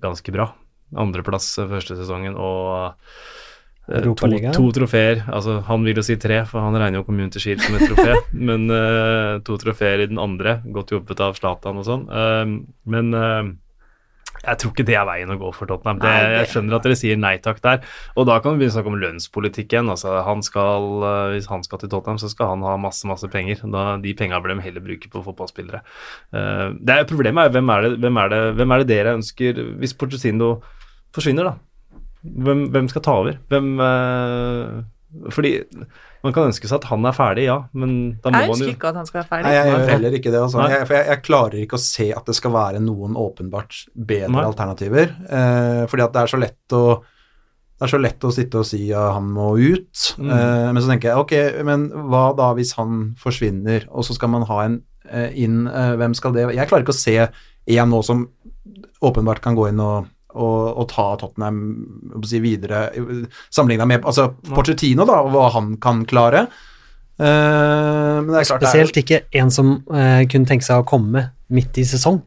ganske bra. Andreplass første sesongen og eh, to, to trofeer. Altså, han vil jo si tre, for han regner jo Community Shield som et trofé. men eh, to trofeer i den andre, godt jobbet av Zlatan og sånn. Eh, men eh, jeg tror ikke det er veien å gå for Tottenham. Det, Jeg skjønner at dere sier nei takk der. Og da kan vi begynne å snakke om lønnspolitikk igjen. Altså, han skal, eh, hvis han skal til Tottenham, så skal han ha masse masse penger. Da, de penga bør de heller bruke på fotballspillere. Uh, det er, problemet er hvem er, det, hvem, er det, hvem er det dere ønsker Hvis Porcetino forsvinner, da? Hvem, hvem skal ta over? Hvem uh, Fordi man kan ønske seg at han er ferdig, ja, men da må Jeg ønsker ikke at han skal være Nei, ferdig. jeg gjør heller ikke det. Altså. Jeg, for jeg, jeg klarer ikke å se at det skal være noen åpenbart bedre Nei. alternativer. Eh, fordi at det er så lett å det er så lett å sitte og si at han må ut, Mm. eh, men så tenker jeg ok, men hva da hvis han forsvinner, og så skal man ha en eh, inn, eh, hvem skal det Jeg klarer ikke å se en nå som åpenbart kan gå inn og, og ta Tottenham si, videre, sammenligna med altså, Porcetino, da, og hva han kan klare. Uh, men det er klart det er Spesielt ikke en som uh, kunne tenke seg å komme midt i sesong.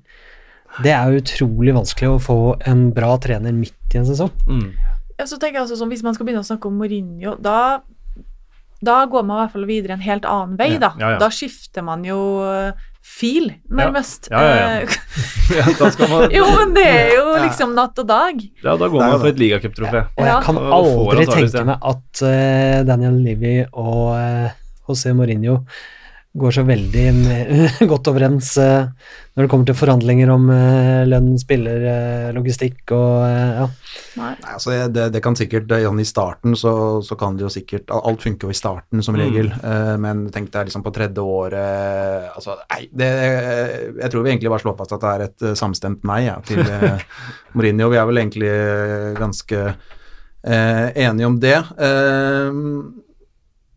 Det er utrolig vanskelig å få en bra trener midt i en sesong. mm. Ja, så tenker jeg altså, sånn, Hvis man skal begynne å snakke om Mourinho, da, da går man i hvert fall videre en helt annen vei, Ja, da. ja, ja. Da skifter man jo eh, fil, nærmest. Ja, ja, ja. Eh, ja, da skal man jo, men det er jo liksom natt og dag. Ja, da går man for et ligacuptrofé. Og jeg kan aldri tenke meg at eh, Daniel Livy og uh, José Mourinho går så veldig godt overens eh, når det kommer til forhandlinger om eh, lønn, spiller, eh, logistikk og ja. Nei. Altså det, det kan sikkert Jan, I starten så, så kan det jo sikkert Alt funker jo i starten som regel, mm. men tenk deg liksom på tredje året altså, Nei, det, jeg tror vi egentlig bare slår fast at det er et samstemt nei ja, til Mourinho. Vi er vel egentlig ganske eh, enige om det. Eh,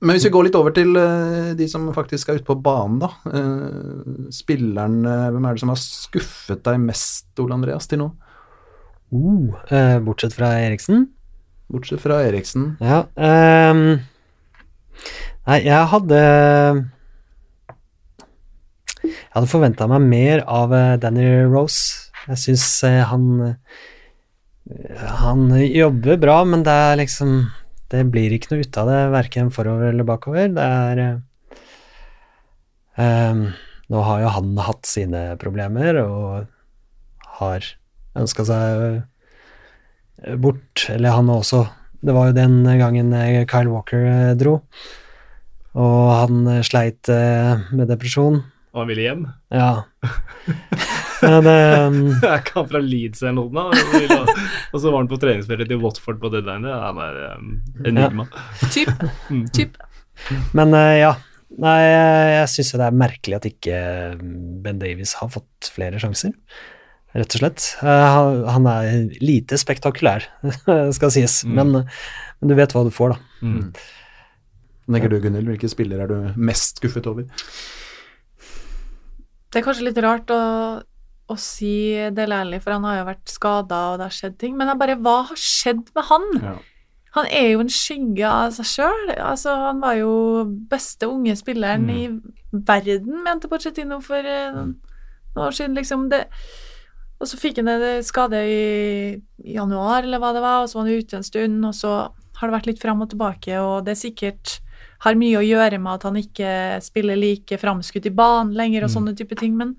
men hvis vi går litt over til eh, de som faktisk er ute på banen, da. Uh, spilleren, eh, hvem er det som har skuffet deg mest, Ole Andreas, til nå? Uh, eh, bortsett fra Eriksen. Bortsett fra Eriksen. Ja. Um, nei, jeg hadde Jeg hadde forventa meg mer av eh, Danny Rose. Jeg syns han eh, Han jobber bra, men det er liksom Det blir ikke noe ut av det, verken forover eller bakover. Det er um, Nå har jo han hatt sine problemer og har ønska seg eh, bort, eller han også Det var jo den gangen Kyle Walker dro, og han sleit med depresjon. Og han ville hjem. Ja. Men um, Er ikke han fra Leeds eller noe? Og så var han på treningsfeltet til Watford på deadline. Han er um, enigma. Typ. typ. Men uh, ja. Nei, jeg syns det er merkelig at ikke Ben Davies har fått flere sjanser, rett og slett. Uh, han, han er lite spektakulær, skal sies, Mm. men, men du vet hva du får, da. Mm. Tenker du, Gunhild, hvilke spillere er du mest skuffet over? Det er kanskje litt rart å, å si Del Alli, for han har jo vært skada og det har skjedd ting, men bare, hva har skjedd med han? Ja. Han er jo en skygge av seg sjøl. Altså, han var jo beste unge spilleren Mm. i verden, mente Pochettino for mm. noen år siden, liksom. Det, og så fikk han en skade i, i januar, eller hva det var, og så var han ute en stund, og så har det vært litt fram og tilbake, og det er sikkert har mye å gjøre med at han ikke spiller like framskutt i banen lenger og Mm. sånne type ting, men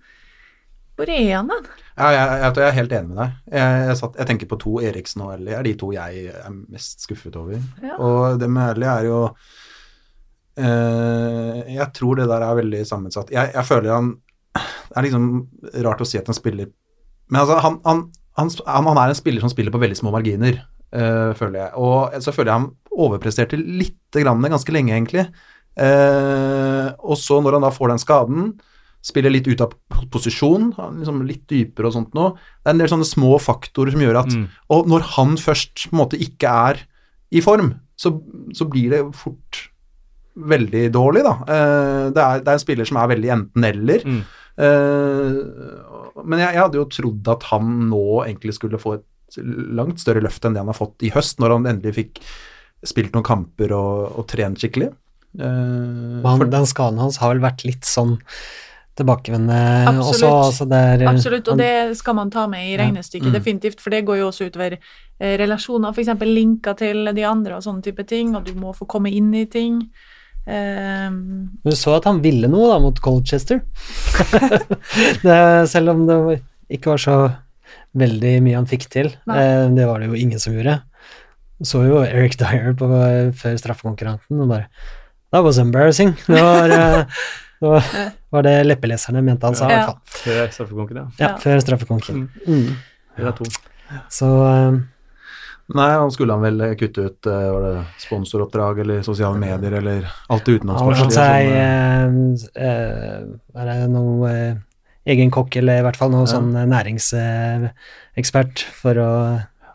hvor er han hen? Ja, jeg, jeg, jeg er helt enig med deg. Jeg, jeg, satt, jeg tenker på to Eriksen og Ellie, er de to jeg er mest skuffet over. Ja. Og det med Ellie er jo eh, Jeg tror det der er veldig sammensatt. Jeg, jeg føler han Det er liksom rart å si at han spiller Men altså, han, han, han, han, han er en spiller som spiller på veldig små marginer, eh, føler jeg. Og så føler jeg han overpresterte lite grann ganske lenge, egentlig. Eh, og så, når han da får den skaden, spiller litt ut av posisjon, liksom litt dypere og sånt noe. Det er en del sånne små faktorer som gjør at Mm. Og når han først på en måte ikke er i form, så, så blir det fort veldig dårlig, da. Eh, det, er, det er en spiller som er veldig enten-eller. Mm. Eh, men jeg, jeg hadde jo trodd at han nå egentlig skulle få et langt større løft enn det han har fått i høst, når han endelig fikk spilt noen kamper og, og trent skikkelig. Uh, han, for- den skaden hans har vel vært litt sånn tilbakevendende også. Altså det er, Absolutt, og han- det skal man ta med i regnestykket, Mm. definitivt, for det går jo også utover eh, relasjoner, f.eks. linker til de andre og sånne type ting, og du må få komme inn i ting. Ehm, Du så at han ville noe da mot Colchester. det, selv om det ikke var så veldig mye han fikk til. Eh, det var det jo ingen som gjorde. Så jo Eric Dyer på, før straffekonkurranten og bare That was embarrassing. Det var, eh, det var, var det leppeleserne mente han sa, i Ja. hvert fall. Før straffekonken, ja. Ja, før straffekonken. Mm. Det er to. Så um, Nei, han skulle han vel kutte ut eh, var det sponsoroppdrag eller sosiale medier eller alt det han seg eh, eh, Er det noe eh, egen kokk, eller i hvert fall noe Ja. sånn eh, næringsekspert for å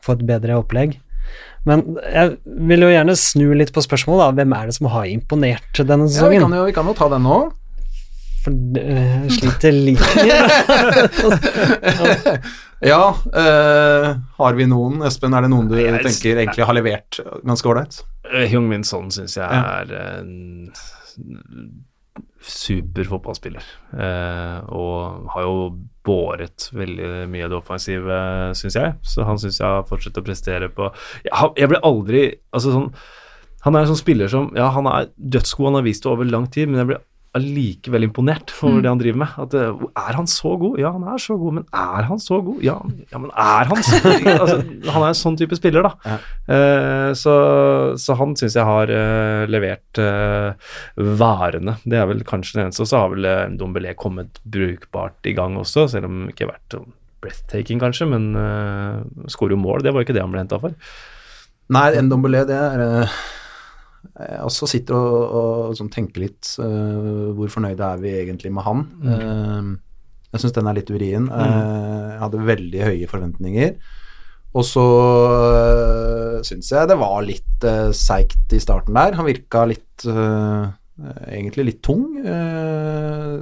få et bedre opplegg. Men jeg vil jo gjerne snu litt på spørsmålet, da. Hvem er det som har imponert denne ja, vi, kan jo, vi kan jo ta den nå. For eh, jeg sliter litt Ja, øh, har vi noen? Espen, er det noen du jeg- tenker egentlig har levert ganske ålreit? Eh, Hyung-Min Son syns jeg Ja. er en super fotballspiller. Eh, og har jo båret veldig mye av det offensive, syns jeg. Så han syns jeg har fortsatt å prestere på Jeg, jeg ble aldri Altså sånn Han er en sånn spiller som Ja, han er dødsgod, han har vist det over lang tid, men jeg ble allikevel imponert over det han driver med. At eh, Er han så god? Ja, han er så god, men er han så god? Ja, ja men er han så altså, Han er en sånn type spiller, da. Eh, så, så han syns jeg har uh, levert uh, varene. Det er vel kanskje det eneste. Og så har vel uh, Dombelé kommet brukbart i gang også, selv om det ikke har vært breathtaking, kanskje, men uh, skårer jo mål. Det var jo ikke det han ble henta for. Nei, Ndombele, det er Jeg også sitter og, og sånn tenker litt uh, Hvor fornøyde er vi egentlig med han? Eh, jeg syns den er litt vrien. Eh, jeg hadde veldig høye forventninger. Og så uh, syns jeg det var litt uh, seigt i starten der. Han virka litt eh, Egentlig litt tung. Uh,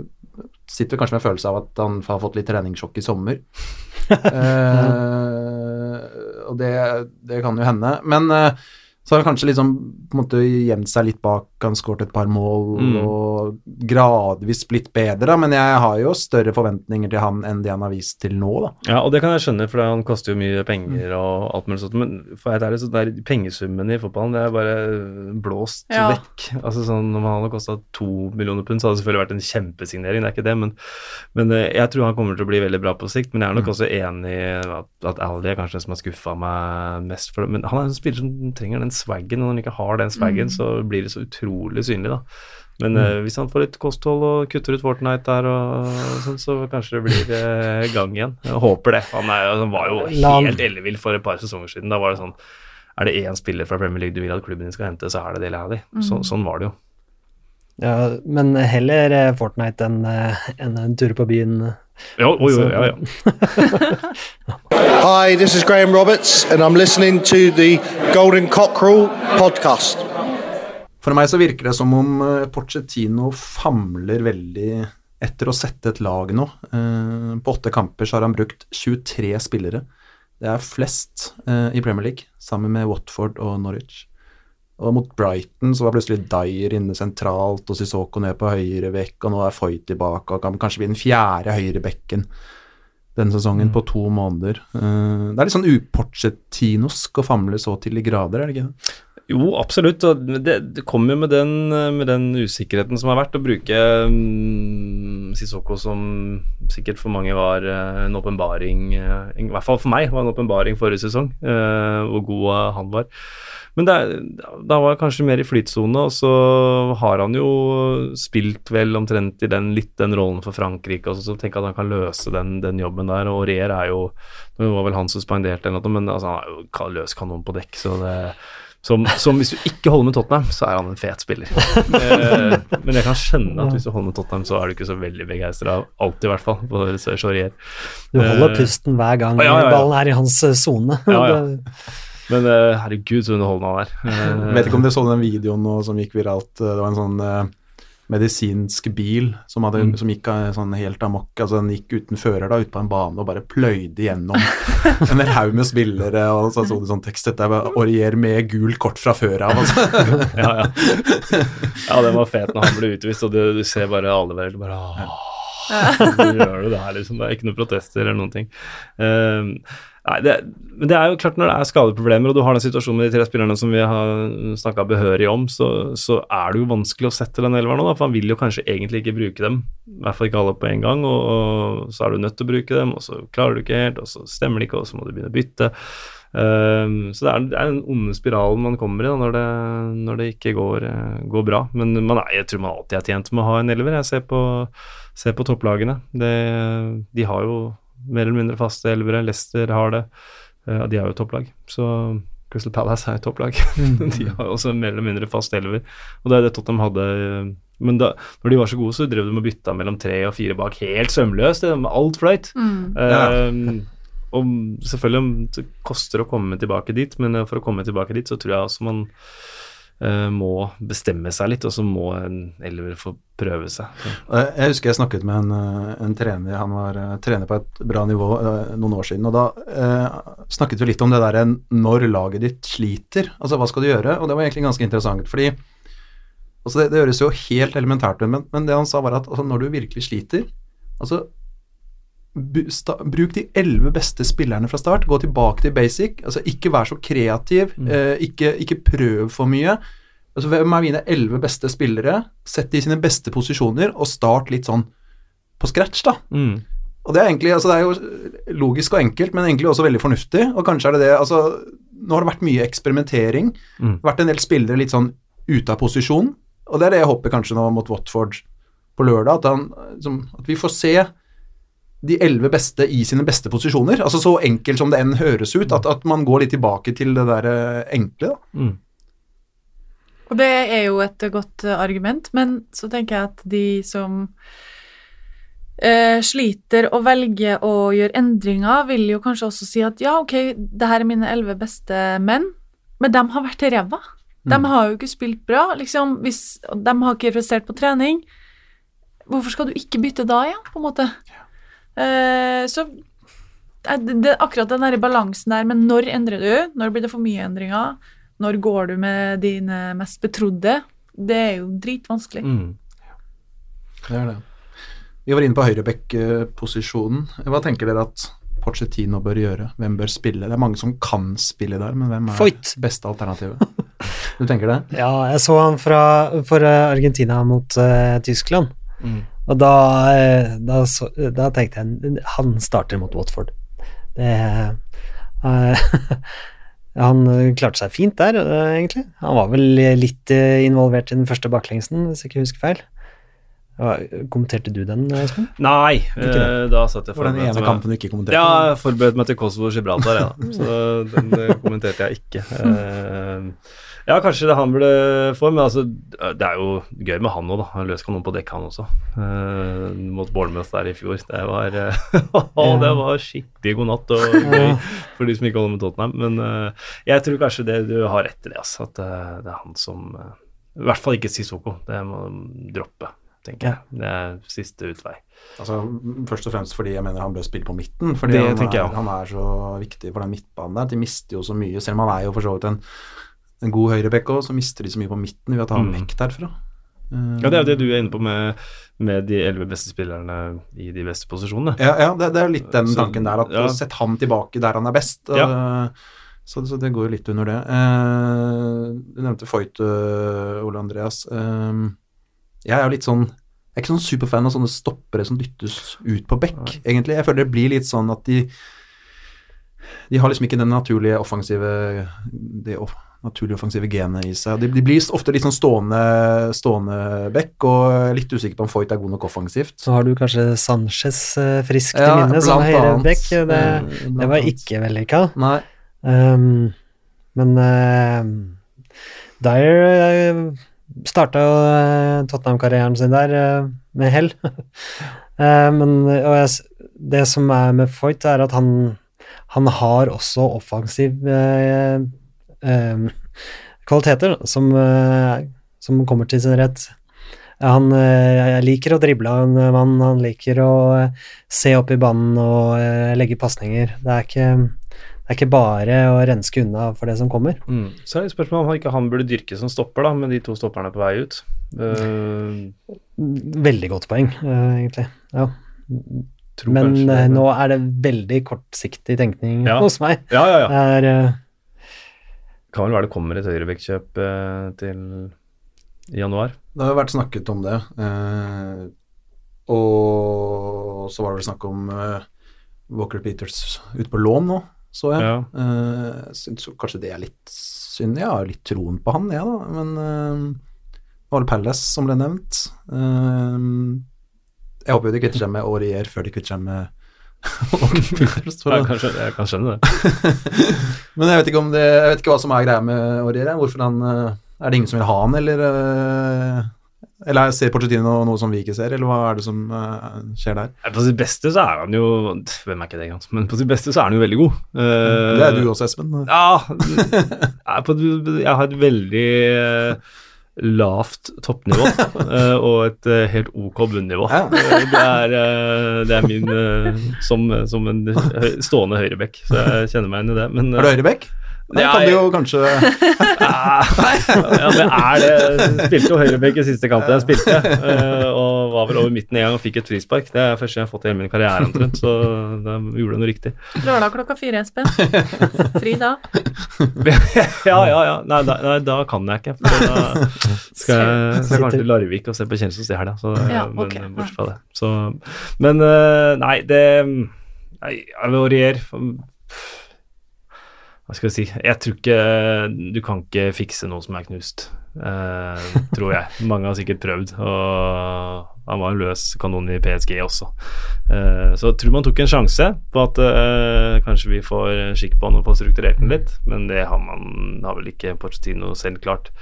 sitter kanskje med følelse av at han har fått litt treningssjokk i sommer. Eh, og det, det kan jo hende. Men eh, så har han kanskje liksom på en måte gjemt seg litt bak han skåret et par mål Mm. og gradvis blitt bedre, men jeg har jo større forventninger til han enn det han har vist til nå, da. Ja, og det kan jeg skjønne, for han koster jo mye penger og alt mulig sånt. Men for være ærlig, så der pengesummen i fotballen, det er bare blåst Ja. vekk. Altså sånn, Når han hadde kosta to millioner pund, så hadde det selvfølgelig vært en kjempesignering, det er ikke det, men, men eh, jeg tror han kommer til å bli veldig bra på sikt. Men jeg er nok også enig i at, at Ali er kanskje den som har skuffa meg mest. For, men han er en spiller som trenger den swaggen, og når han ikke har den swaggen, så blir det så utrolig synlig, da. Men eh, hvis han får litt kosthold og kutter ut Fortnite der, og, sånn, så kanskje det blir eh, gang igjen. Jeg håper det. Han, er, han var jo helt ellevill for et par sesonger siden. Da var det sånn Er det én spiller fra Premier League du vil at klubben din skal hente, så er det det Lally. Mm. Så, sånn var det jo. Ja, men heller eh, Fortnite enn en, en tur på byen. Jo, jo, jo, ja, ja. Hi, this is Graham Roberts, and I'm listening to the Golden Cockerel podcast. For meg så virker det som om Porcetino Pochettino famler veldig etter å sette et lag nå. Eh, På åtte kamper så har han brukt 23 spillere. Det er flest eh, i Premier League, sammen med Watford og Norwich. Og mot Brighton så var plutselig Dyer inne sentralt, og Sissoko ned på høyre vekk, og nå er Foy tilbake, og kan kanskje bli den fjerde høyrebekken denne sesongen på to måneder. Uh, Det er litt sånn uporcetinosk å famle så til de grader, er det ikke det? Jo, absolutt. Og det, det kommer jo med den, med den usikkerheten som har vært, å bruke um, Sissoko som sikkert for mange var eh, en åpenbaring uh, I hvert fall for meg var en åpenbaring forrige sesong, hvor god han var. Men da var jeg kanskje mer i flytsone, og så har han jo spilt vel omtrent i den, litt den rollen for Frankrike, og så, så tenker jeg at han kan løse den, den jobben der. Og Aurier er jo Det var vel han som spanderte eller noe, men altså, han er jo løs kanon på dekk, så det som, som hvis du ikke holder med Tottenham, så er han en fet spiller. men jeg kan skjønne at hvis du holder med Tottenham, så er du ikke så veldig begeistra. Alltid, i hvert fall, på Chaurier. Du holder Eh, pusten hver gang ja, ja, ja. ballen er i hans eh, sone. Ja, ja. Det- Men uh, herregud, så underholdende han er. Uh, Vet ikke om dere så den videoen nå som gikk viralt. Det var en sånn uh, medisinsk bil som, hadde, Mm. som gikk eh, sånn helt amok. Altså den gikk uten fører da, ut på en bane og bare pløyde gjennom en haug med spillere. Og så sto det sånn tekst Dette er Orier med gult kort fra før av. Altså. ja, ja. ja, den var fet når han ble utvist, og du, du ser bare alle vel bare Åh, Hvorfor gjør du det her, liksom? Det er ikke noen protester eller noen ting. Ehm, nei, det, men det er jo klart når det er skadeproblemer, og du har den situasjonen med de tre spillerne som vi har snakka behørig om, så, så er det jo vanskelig å sette den elveren nå, for han vil jo kanskje egentlig ikke bruke dem. I hvert fall ikke alle på en gang, og, og så er du nødt til å bruke dem, og så klarer du ikke helt, og så stemmer det ikke, og så må du begynne å bytte. Um, så det er, det er den onde spiralen man kommer i da, når, det, når det ikke går, går bra. Men man er, jeg tror man alltid er tjent med å ha en elver. Jeg ser på, ser på topplagene. Det, de har jo mer eller mindre faste elvere. Leicester har det. Uh, de er jo topplag. Så Crystal Palace er jo topplag. de har også mer eller mindre faste elver. Og det er det Tottenham hadde. eh, Men da når de var så gode, så drev de og bytta mellom tre og fire bak helt sømløst. det med Alt fløyt. ja. og selvfølgelig om det koster å komme tilbake dit, men for å komme tilbake dit, så tror jeg også man eh, må bestemme seg litt, og så må en elver få prøve seg. Jeg husker jeg snakket med en, eh, en trener, han var eh, trener på et bra nivå noen år siden, og da snakket vi litt om det der når laget ditt sliter, altså hva skal du gjøre, og det var egentlig ganske interessant, fordi altså det, det høres jo helt elementært ut, men, men det han sa var at altså, når du virkelig sliter, altså bruk de elleve beste spillerne fra start, gå tilbake til basic, altså ikke vær så kreativ, eh, ikke, ikke prøv for mye, Altså, hvem er mine elleve beste spillere? Sett de i sine beste posisjoner, og start litt sånn på scratch, da. Mm. Og det er egentlig, altså det er jo logisk og enkelt, men egentlig også veldig fornuftig. Og kanskje er det det altså Nå har det vært mye eksperimentering. Mm. Vært en del spillere litt sånn ute av posisjon. Og det er det jeg håper kanskje nå mot Watford på lørdag, at, han, som, at vi får se de elleve beste i sine beste posisjoner. Altså så enkelt som det enn høres ut, at, at man går litt tilbake til det der eh, enkle. da. Mm. Og det er jo et godt eh, argument, men så tenker jeg at de som eh, sliter og velger å gjøre endringer, vil jo kanskje også si at ja, ok, det her er mine elleve beste menn, men de har vært ræva. De har jo ikke spilt bra. liksom, hvis De har ikke prestert på trening. Hvorfor skal du ikke bytte da igjen, på en måte? Eh, så det, akkurat den der balansen der, men når endrer du? Når blir det for mye endringer? Når går du med dine mest betrodde? det er jo dritvanskelig. Mm. Det er det. Vi var inne på høyreback-posisjonen. Hva tenker dere at Pochettino bør gjøre? Hvem bør spille? Det er mange som kan spille der, men hvem er Foyt. beste alternativet? Du tenker det? Ja, jeg så han fra, for Argentina mot uh, Tyskland. Mm. Og da, eh, da, så, da tenkte jeg han starter mot Watford. Det uh, Han klarte seg fint der, eh, egentlig. Han var vel litt involvert i den første baklengsen, hvis jeg ikke husker feil. Kommenterte du den, Espen? Nei, da satt jeg For den ene kampen du ikke kommenterte? Ja, jeg forberedte meg til Kosovo og Gibraltar, ja. så den kommenterte jeg ikke. Ja, kanskje det han burde få, men altså, det er jo gøy med han òg, da. Han løs kanon på dekk, han også. Uh, mot Bournemouth der i fjor. Det var, eh, det var skikkelig god natt og gøy for de som ikke holder med Tottenham. Men uh, jeg tror kanskje det du har rett i det, altså. At det er han som I hvert fall ikke Sissoko. Det må droppe, tenker jeg. Det er siste utvei. Altså, først og fremst fordi jeg mener han bør spille på midten. Fordi Det han, er, han er så viktig for den midtbanen der. De mister jo så mye, selv om han er jo for så vidt en, en god høyrebekk òg, så mister de så mye på midten ved å ta ham Mm. vekk derfra. Uh, Ja, det er jo det du er inne på med, med de elleve beste spillerne i de beste posisjonene. Ja, ja det, det er litt den Så, tanken der, at ja. sett han tilbake der han er best. Ja. Uh, Så, så det går jo litt under det. Uh, du nevnte Foyt, eh, Ole Andreas. Eh, jeg er jo litt sånn Jeg er ikke sånn superfan av sånne stoppere som dyttes ut på bekk, egentlig. Jeg føler det blir litt sånn at de De har liksom ikke den naturlige offensive Det off, naturlige offensive genet i seg. De, de blir ofte litt sånn stående, stående bekk, og litt usikker på om Foyt er god nok offensivt. Så har du kanskje Sanchez eh, friskt Ja, i minne som blant annet. Det, Eh, det var ikke vellykka. Um, men uh, Dyer uh, starta jo eh, Tottenham-karrieren sin der eh, med hell. Eh, men og jeg, det som er med Foyt, er at han, han har også offensiv eh, eh, kvaliteter som, eh, som kommer til sin rett. Han eh, liker å drible av en mann, han liker å eh, se opp i banen og legge pasninger. Det det er ikke bare å renske unna for det som kommer. Mm. Så er det spørsmålet om han ikke han burde dyrke som stopper, da, med de to stopperne på vei ut. Uh... Veldig godt poeng, eh, egentlig. Ja. Men kanskje nå er det veldig kortsiktig tenkning Ja. hos meg. Ja, ja, ja. Det er eh, Kan vel være det kommer et høyrevektkjøp eh, til i januar. Det har jo vært snakket om det. Eh, og så var det vel snakk om eh, Walker Peters ute på lån nå, så jeg. Ja. Eh, syns kanskje det er litt synd. Jeg har litt troen på han, jeg, da. Men eh, det var Palace som ble nevnt. Eh, jeg håper jo de kvitter seg med Aurier før de kvitter seg med For Jeg kan jeg kan skjønne det. Men jeg vet ikke om det Jeg vet ikke hva som er greia med Aurier. Hvorfor han eh, Er det ingen som vil ha han, eller eh, Eller ser Pochettino noe som vi ikke ser, eller hva er det som eh, skjer der? På sitt beste så er han jo Hvem er ikke det? Men på sitt beste så er han jo veldig god. Eh, Det er du også, Espen. Ja. Jeg, jeg har et veldig lavt toppnivå eh, og et eh, helt ok bunnivå. Ja. Det, er, det er min eh, som, som en stående høyrebekk, så jeg kjenner meg inn i det. Men, Er du høyrebekk? Det kan du jo kanskje ja, men er det Spilte jo høyrebekk i siste kampen jeg spilte, var vel over midten en gang og fikk et frispark. Det er første første jeg har fått i hele min karriere omtrent, så da gjorde jeg noe riktig. Lørdag klokka fire, Espen. Fri da. ja, ja, ja. Nei, da, nei, da kan jeg ikke. For da skal jeg, skal kanskje til Larvik og se på Kjensås i helga. Så, Ja, men ok, bortsett fra det. Så, men eh, nei, det Nei, jeg varierer. Hva skal jeg si Jeg tror ikke Du kan ikke fikse noe som er knust. eh, tror jeg. Mange har sikkert prøvd, og han var en løs kanon i PSG også. Eh, så jeg tror man tok en sjanse på at eh, kanskje vi får skikk på han og får strukturert den litt, men det har man har vel ikke Porcetino selv klart.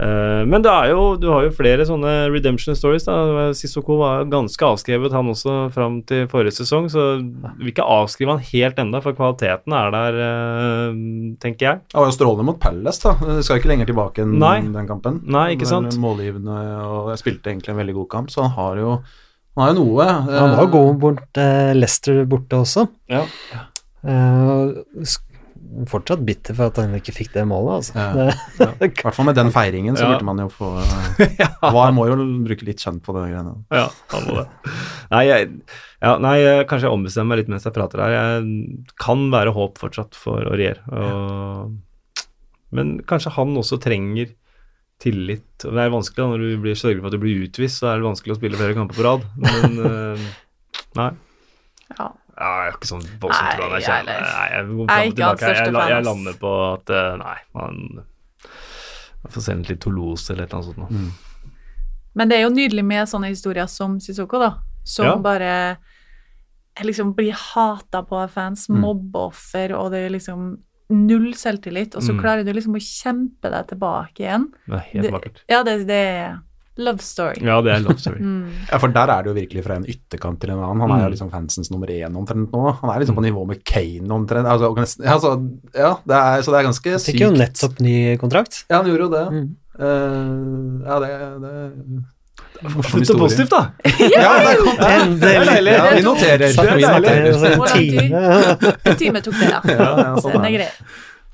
Eh, men det er jo, du har jo flere sånne redemption stories. da Sissoko var ganske avskrevet, han også, fram til forrige sesong. Så vi vil ikke avskrive han helt ennå, for kvaliteten er der, eh, tenker jeg. Han var jo strålende mot Palace, da. Det skal ikke lenger tilbake enn Nei. den kampen. Nei, ikke sant? Målgivende, og jeg spilte egentlig en veldig god kamp, så han har jo han har jo noe. Han var god bort eh, Leicester borte også. Ja. Eh, fortsatt bitter for at han ikke fikk det målet, altså. Ja. ja. I hvert fall med den feiringen, så Ja. burde man jo få Var må jo bruke litt skjønn på det greiene. Ja, han må det. Nei, jeg, ja, nei, kanskje jeg ombestemmer meg litt mens jeg prater her. Jeg kan være håp fortsatt for Aurier. Og, men kanskje han også trenger tillit. Og Det er vanskelig da, når du blir sørger for at du blir utvist, så er det vanskelig å spille flere kamper på rad. Men eh, nei. Ja. Ja, jeg er ikke sånn voldsomt glad i kjærlighet. jeg nei, jeg, går fram og tilbake. Jeg, jeg, jeg lander på at eh, nei, man jeg får sende litt Toulouse eller et eller annet sånt. Mm. Men det er jo nydelig med sånne historier som Sissoko, da. Som Ja. bare liksom blir hata på av fans, Mm. mobbeoffer, og det er liksom null selvtillit, og så Mm. klarer du liksom å kjempe deg tilbake igjen. Det er helt vakkert. Ja, det, det er love story. Ja, det er love story. Mm. Ja, for der er det jo virkelig fra en ytterkant til en annen. Han er jo Mm. liksom fansens nummer én omtrent nå. Han er liksom på nivå med Kane omtrent. Altså, nesten- ja, så, ja, det er, så det er ganske sykt. fikk jo nettopp ny kontrakt. Ja, han gjorde jo det. Mm. Uh, ja, det, det Slutt å positivt, da! Ja, det er Endelig! Ja, vi noterer. Det er deilig. en Hvor lang tid? time. Tok det, da. Ja, ja, sånn den er det. grei.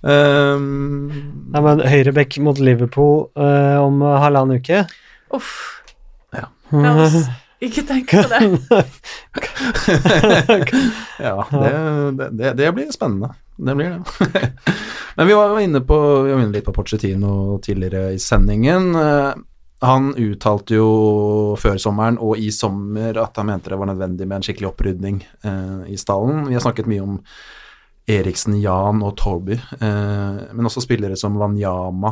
Um, Ja, men Høyrebekk mot Liverpool uh, om halvannen uke. Uff. Ja. La oss ikke tenke på det. ja, det, det, det, det blir spennende. Det blir det. Men vi var inne på Vi var inne litt på Porcetino tidligere i sendingen. Eh, Han uttalte jo før sommeren og i sommer at han mente det var nødvendig med en skikkelig opprydning eh, i stallen. Vi har snakket mye om Eriksen, Jan og Torby, eh, men også spillere som Wanyama,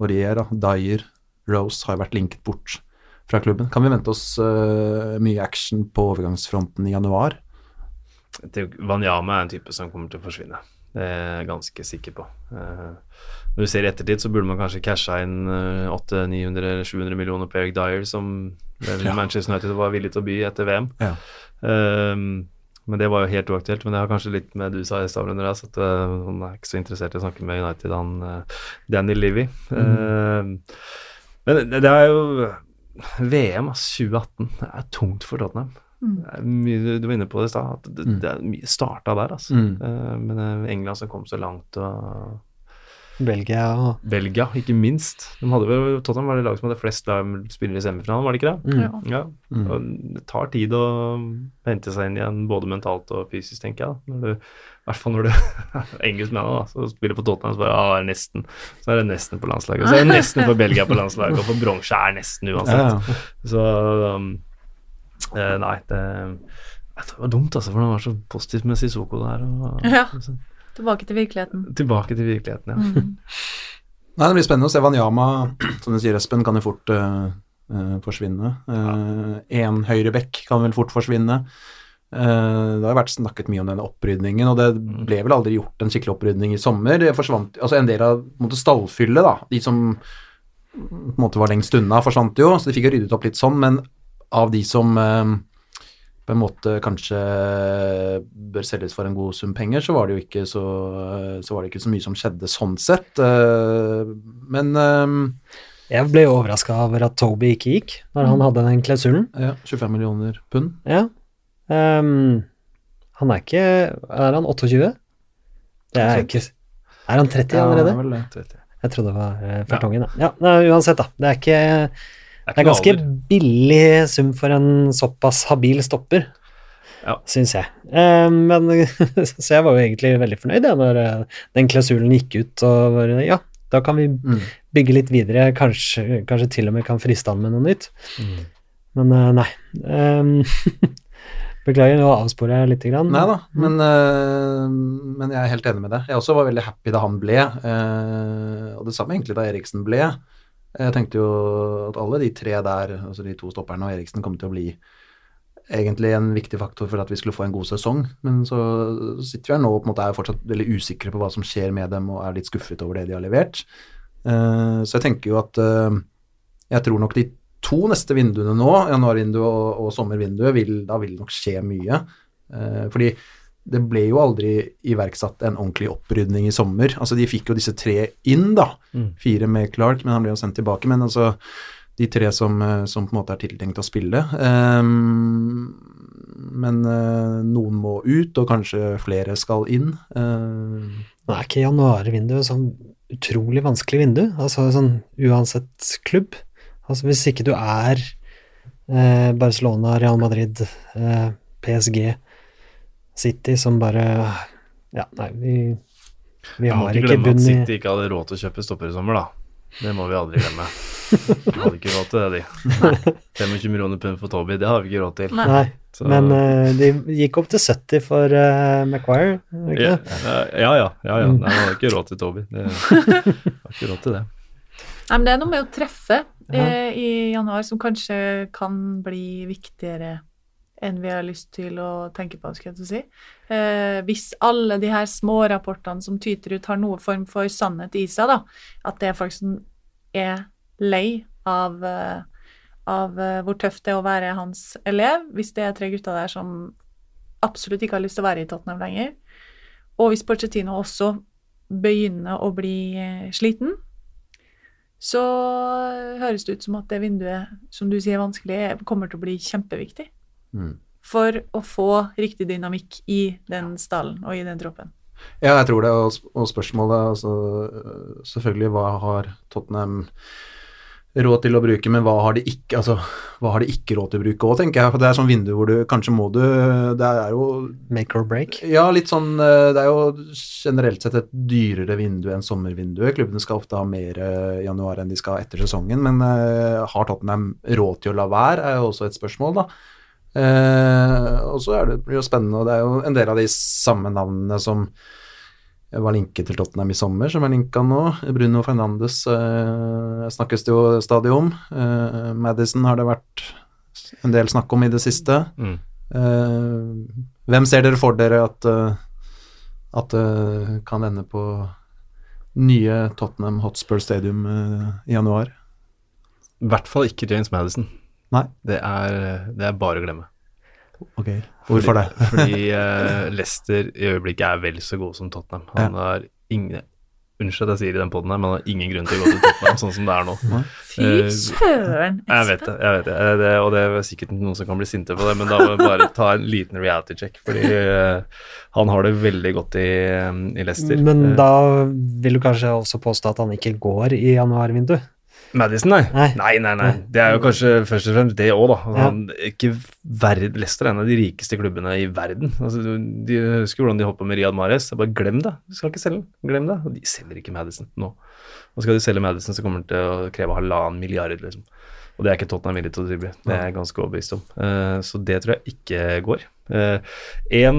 Oriera, Dyer, Rose har jo vært linket bort fra klubben. Kan vi vente oss uh, mye action på overgangsfronten i januar? Wanyama er en type som kommer til å forsvinne. Det er jeg ganske sikker på. Uh, når du ser i ettertid, så burde man kanskje casha inn eh, 800-900 eller 700 millioner på Eric Dyer, som Ja. Manchester United var villig til å by etter VM. Ja. Uh, men det var jo helt uaktuelt. Men det har kanskje litt med du sa i stad, at uh, han er ikke så interessert i å snakke med United, han Danny Livy. Mm. Men det, det er jo VM, ass, 2018. Det er tungt for Tottenham. Mm. Mye, du var inne på det i stad, at det, Mm. det er mye starta der, altså. Mm. Uh, men eh, England som kom så langt, og Belgia og Belgia, ikke minst. De hadde vel, Tottenham var det laget som hadde flest spillere i semifinalen, var det ikke det? mm. Ja. Ja. Mm. Og det tar tid å hente seg inn igjen, både mentalt og fysisk, tenker jeg. Når du, I hvert fall når du engelskmennene da, så spiller på Tottenham, så bare ah, er nesten. Så er det nesten på landslaget. Og så er det nesten for Belgia på landslaget, og for bronse er nesten uansett. Ja, Så um, eh, nei, det, det var dumt, altså, for det var så positivt med Sissoko der. Og, Ja. så, Tilbake til virkeligheten. tilbake til virkeligheten, ja. Mm. Nei, Det blir spennende å se. Wanyama, som du sier, Espen, kan jo fort uh, uh, forsvinne. Én høyrebekk kan vel fort forsvinne. Eh, det har vært snakket mye om denne opprydningen, og det ble vel aldri gjort en skikkelig opprydning i sommer. Det forsvant, altså En del av måte, stallfyllet, da, de som på en måte var lengst unna, forsvant jo, så de fikk jo ryddet opp litt sånn, men av de som eh, på en måte kanskje bør selges for en god sum penger, så var det jo ikke så, så, var det ikke så mye som skjedde sånn sett. Eh, Men eh, Jeg ble overraska over at Toby ikke gikk, når han hadde den klausulen. ja, 25 millioner pund. Ja. Ehm, han er ikke Er han 28? Det er ikke Er han 30 allerede? Ja, vel. Jeg trodde det var uh, Fertongen, ja. ja uansett, da. Det er ikke Det er ganske billig sum for en såpass habil stopper, Ja. syns jeg. Eh, men Så jeg var jo egentlig veldig fornøyd jeg, når eh, den klausulen gikk ut, og var, Ja, da kan vi Mm. bygge litt videre, kanskje, kanskje til og med kan friste han med noe nytt. Mm. Men eh, nei. Ehm, beklager, nå avsporer jeg litt. grann. Nei da, men, eh, men jeg er helt enig med deg. Jeg også var veldig happy da han ble, eh, og det samme egentlig da Eriksen ble. Jeg tenkte jo at alle de tre der, altså de to stopperne og Eriksen, kom til å bli egentlig en viktig faktor for at vi skulle få en god sesong. Men så sitter vi her nå og på en måte er fortsatt veldig usikre på hva som skjer med dem, og er litt skuffet over det de har levert. Eh, så jeg tenker jo at jeg tror nok de to neste vinduene nå, januarvinduet og, og sommervinduet, vil, da vil det nok skje mye. Eh, fordi det ble jo aldri iverksatt en ordentlig opprydning i sommer. Altså De fikk jo disse tre inn, da. Mm. Fire med Clark, men han ble jo sendt tilbake. Men altså de tre som, eh, som på en måte er tiltenkt å spille. Um, men uh, noen må ut, og kanskje flere skal inn. Eh, Nå er ikke januarvinduet sånn utrolig vanskelig vindu, altså sånn uansett klubb. Altså hvis ikke du er eh, Barcelona, Real Madrid, eh, PSG, City som bare Ja, nei, vi, vi Jeg må har ikke ikke glemme at City ikke hadde råd til å kjøpe stopper i sommer, da. Det må vi aldri glemme. De hadde ikke råd til det, de. 25 millioner pund for Toby, det har vi ikke råd til. Nei. Så- men uh, de gikk opp til 70 for uh, Maguire, ikke ja, ja, ja. ja, ja. Mm. Nei, man hadde ikke råd til Toby. Det hadde ikke råd til det. Nei, men det er noe med å treffe. Eh, i januar som kanskje kan bli viktigere enn vi har lyst til å tenke på, skal jeg si. Eh, hvis alle de her små rapportene som tyter ut, har noe form for sannhet i seg, da, at det er folk som er lei av, eh, av eh, hvor tøft det er å være hans elev, hvis det er tre gutter der som absolutt ikke har lyst til å være i Tottenham lenger, og hvis Porcettino også begynner å bli eh, sliten, så høres det ut som at det vinduet, som du sier er vanskelig, kommer til å bli kjempeviktig. Mm. For å få riktig dynamikk i den stallen og i den troppen. Ja, jeg tror det, og, og spørsmålet altså, øh, Selvfølgelig, hva har Tottenham råd til å bruke, men hva har de ikke altså, hva har de ikke råd til å bruke òg, tenker jeg. For det er sånn vindu hvor du kanskje må du Det er jo Make or break. Ja, litt sånn øh, Det er jo generelt sett et dyrere vindu enn sommervinduet. Klubbene skal ofte ha mer i januar enn de skal etter sesongen, men uh, har Tottenham råd til å la være, er jo også et spørsmål, da. Uh, og så er det, blir det jo spennende, og det er jo en del av de samme navnene som var linket til Tottenham i sommer, som er linka nå. Bruno Fernandes eh, snakkes det jo stadig om. Eh, Madison har det vært en del snakk om i det siste. Mm. Eh, hvem ser dere for dere at eh, at det kan ende på nye Tottenham Hotspur Stadium eh, i januar? I hvert fall ikke James Madison. Nei. Det er, det er bare å glemme. Ok, Hvorfor det? Fordi uh, Leicester i øyeblikket er vel så god som Tottenham. Han har ingen Unnskyld at jeg sier i den poden her, men han har ingen grunn til å gå til Tottenham sånn som det er nå. Fy søren, søren! Jeg vet det, jeg vet det. Eh, det og det er sikkert noen som kan bli sinte på det, men da må vi bare ta en liten reality check. Fordi uh, han har det veldig godt i, eh, i Leicester. Men Eh, da vil du kanskje også påstå at han ikke går i januarvindu? Madison, nei. Nei. Nei, nei, nei. Det er jo kanskje først og fremst det òg, da. Altså, Ja. Leicester er en av de rikeste klubbene i verden. Altså, de husker hvordan de holdt på med Riyad Mahrez. Bare glem det. Du skal ikke selge den. Glem det. Og de selger ikke Madison nå. Og skal de selge Madison, så kommer det til å kreve halvannen milliard, liksom. Og det er ikke Tottenham villig til å tilby. Det er jeg ganske overbevist om. Eh, så det tror jeg ikke går. en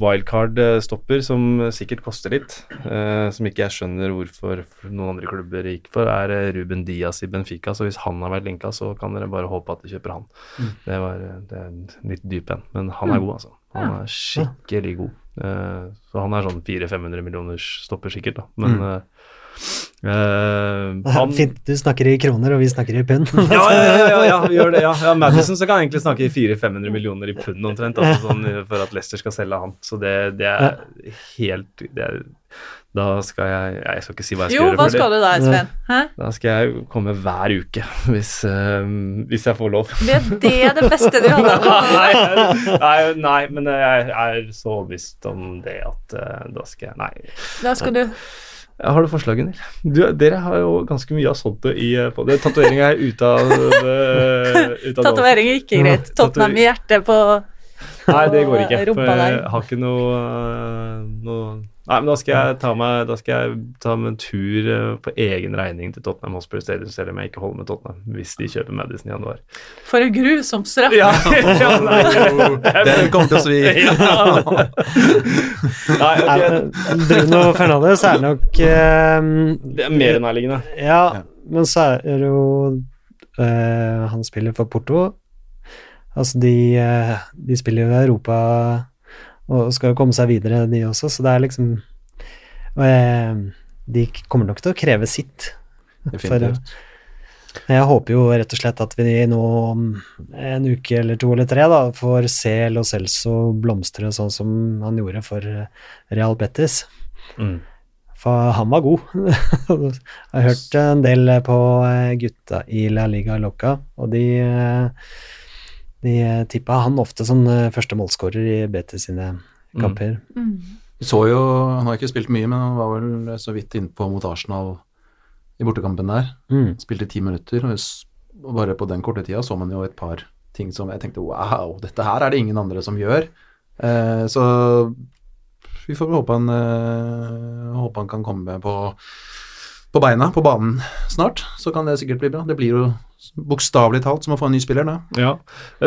wildcard-stopper som sikkert koster litt, eh, som ikke jeg skjønner hvorfor noen andre klubber gikk for, er eh, Ruben Diaz i Benfica. Så hvis han har vært linka, så kan dere bare håpe at de kjøper han. Det, var, eh, det er en litt dyp en, men han er god, altså. Han er skikkelig god. Eh, så han er sånn 400-500 millioners stopper sikkert, da. Men eh, eh, han Fint, du snakker i kroner, og vi snakker i pund. ja, ja, ja, ja, ja, vi gjør det. Ja, ja Madison så kan egentlig snakke i 400-500 millioner i pund omtrent, altså, sånn, for at Leicester skal selge han. Så det, det er helt det er, Da skal jeg Jeg skal ikke si hva jeg skal Jo, gjøre. hva for det. skal du da, Sven? Hæ? Da skal jeg komme hver uke, hvis, uh, hvis jeg får lov. Blir det er det beste du hadde. nei, nei, nei, men jeg er så overbevist om det at uh, da skal jeg Nei. Da skal du Har du forslag, Gunnhild? Dere har jo ganske mye av sånt i eh, på det. Tatovering er ute av eh, ut av Tatovering er ikke greit. Tottenham i hjertet på Nei, det går ikke. For jeg har ikke noe, eh, noe Nei, men da skal jeg ta meg Da skal jeg ta meg en tur eh, på egen regning til Tottenham Hospital Stadium, selv om jeg ikke holder med Tottenham, hvis de kjøper Madison i januar. For en grusom straff. Ja, ja nei, Den kommer til å svi. nei, ok. Bruno Fernandes er nok eh, Det er mer nærliggende. Ja, men så er det jo eh, Han spiller for Porto. Altså, de, eh, de spiller jo i Europa og skal jo komme seg videre, de også, så det er liksom De kommer nok til å kreve sitt. Definitivt. Jeg håper jo rett og slett at vi nå om en uke eller to eller tre da, får se Lo Celso blomstre sånn som han gjorde for Real Betis. Mm. For han var god. Jeg har hørt en del på gutta i La Liga Loca, og de, de tippa han ofte som eh, første målskårer i BT sine kamper. Mm. Vi så jo, Han har ikke spilt mye, men han var vel så vidt innpå mot Arsenal i bortekampen der. Mm. Spilte ti minutter, og bare på den korte tida så man jo et par ting som jeg tenkte wow, dette her er det ingen andre som gjør. Eh, så vi får håpe han, eh, håpe han kan komme på, på beina på banen snart, så kan det sikkert bli bra. Det blir jo bokstavelig talt som å få en ny spiller, da. Ja.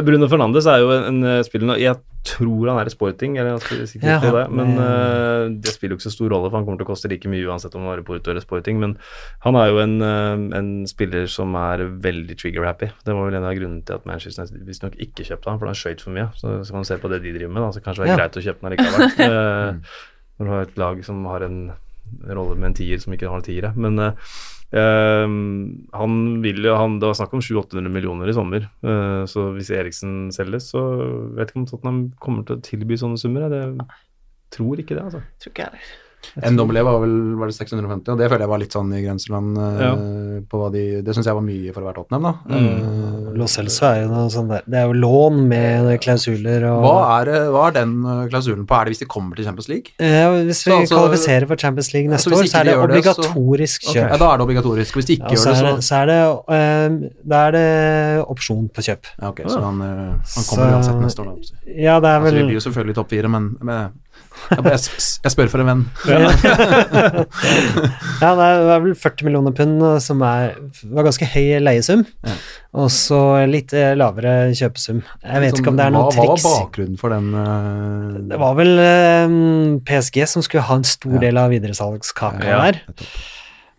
Bruno Fernandes er jo en, en eh, spiller nå Jeg tror han er i sporting, eller jeg er sikker Ja, på det, men det- eh, det spiller jo ikke så stor rolle, for han kommer til å koste like mye uansett om han er i Porto eller sporting. Men han er jo en, uh, en spiller som er veldig trigger-happy. Det var vel en av grunnene til at Manchester United visstnok ikke kjøpte han, for han skøyt for mye. Så så kan man se på det de driver med, da, så kanskje det er Ja. greit å kjøpe han likevel. Uh, når du har et lag som har en rolle med en tier som ikke har en tiere. Men eh, Ehm, han vil jo han, Det var snakk om 700-800 millioner i sommer, eh, så hvis Eriksen selges, så vet ikke om Tottenham kommer til å tilby sånne summer. Jeg tror ikke det, altså. Tror ikke jeg heller. NWE var vel var det 650, og det føler jeg var litt sånn i grenseland eh, Ja. på hva de Det syns jeg var mye for å være Tottenham, da. Mm. Uh, Lo Celso er jo noe sånn der. Det er jo lån med klausuler og hva, er, eh, hva er den eh, klausulen på? Er det hvis de kommer til Champions League? Ja, Hvis vi Så altså- kvalifiserer for Champions League neste så år, så er de det det, så- obligatorisk kjøp. Ja, da er det obligatorisk. Hvis de ikke Ja, gjør det, så det, så er det, uh, da er det opsjon på kjøp. ja, ok, så han, han kommer Så- uansett neste år, da. Ja, det er Altså, vi blir jo selvfølgelig topp fire, men, men jeg, spør for en venn. Ja, det er, det er vel 40 millioner pund, eh, som er, var ganske høy leiesum, Ja. og så litt eh, lavere kjøpesum. Jeg vet Sånn, ikke om det er noe triks. Hva var bakgrunnen for den uh... Det var vel eh, PSG som skulle ha en stor Ja. del av videresalgskaka Ja, der.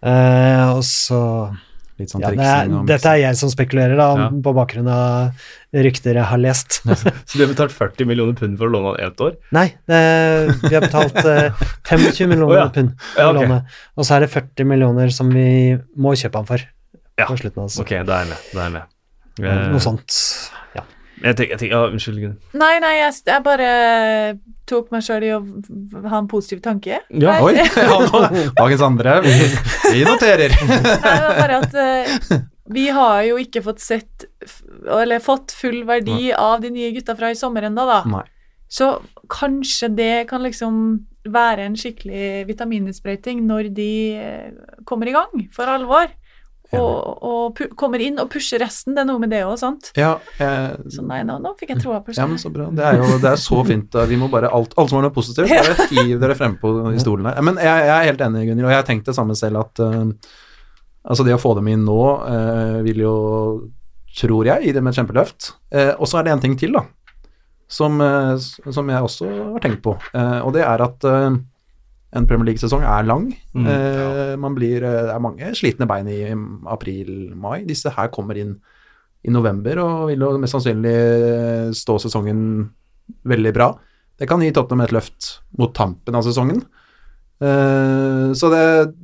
Eh, og så Litt sånn ja, det er, triksing og Dette er jeg som spekulerer, da, Ja. på bakgrunn av rykter jeg har lest. Så du har betalt 40 millioner pund for å låne han ett år? Nei, det, vi har betalt eh, 25 millioner oh, ja. pund for Ja, ok. låne, og så er det 40 millioner som vi må kjøpe han for. Ja. På slutten altså. Ok, da er jeg med. Da er jeg med. Eh, Noe sånt. Ja. Jeg tenker, jeg tenker, ja, Unnskyld. Gunn. Nei, nei, jeg, jeg bare tok meg sjøl i å ha en positiv tanke. Ja, Nei, Oi! Dagens andre. Vi, vi noterer. Nei, det var bare at uh, vi har jo ikke fått sett Eller fått full verdi av de nye gutta fra i sommer ennå, da. Nei. Så kanskje det kan liksom være en skikkelig vitamininnsprøyting når de eh, kommer i gang for alvor. Og, og kommer inn og pusher resten. Det er noe med det òg, sant? Ja, jeg, Så nei, nå, nå fikk jeg troa på ja, men så bra. Det er jo det er så fint. Vi må bare alt, alt som har noe positivt, bare hiv dere frem på i stolen her. Men jeg, jeg er helt enig, Gunnhild, og jeg har tenkt det samme selv at uh, altså det å få dem inn nå uh, vil jo, tror jeg, gi dem et kjempeløft. Uh, og så er det en ting til, da, som, eh, som jeg også har tenkt på, eh, og det er at eh, en Premier League-sesong er lang. Mm, Eh, man blir, eh, det er mange slitne bein i april-mai. Disse her kommer inn i november og vil jo mest sannsynlig eh, stå sesongen veldig bra. Det kan gi Tottenham et løft mot tampen av sesongen. Eh, så det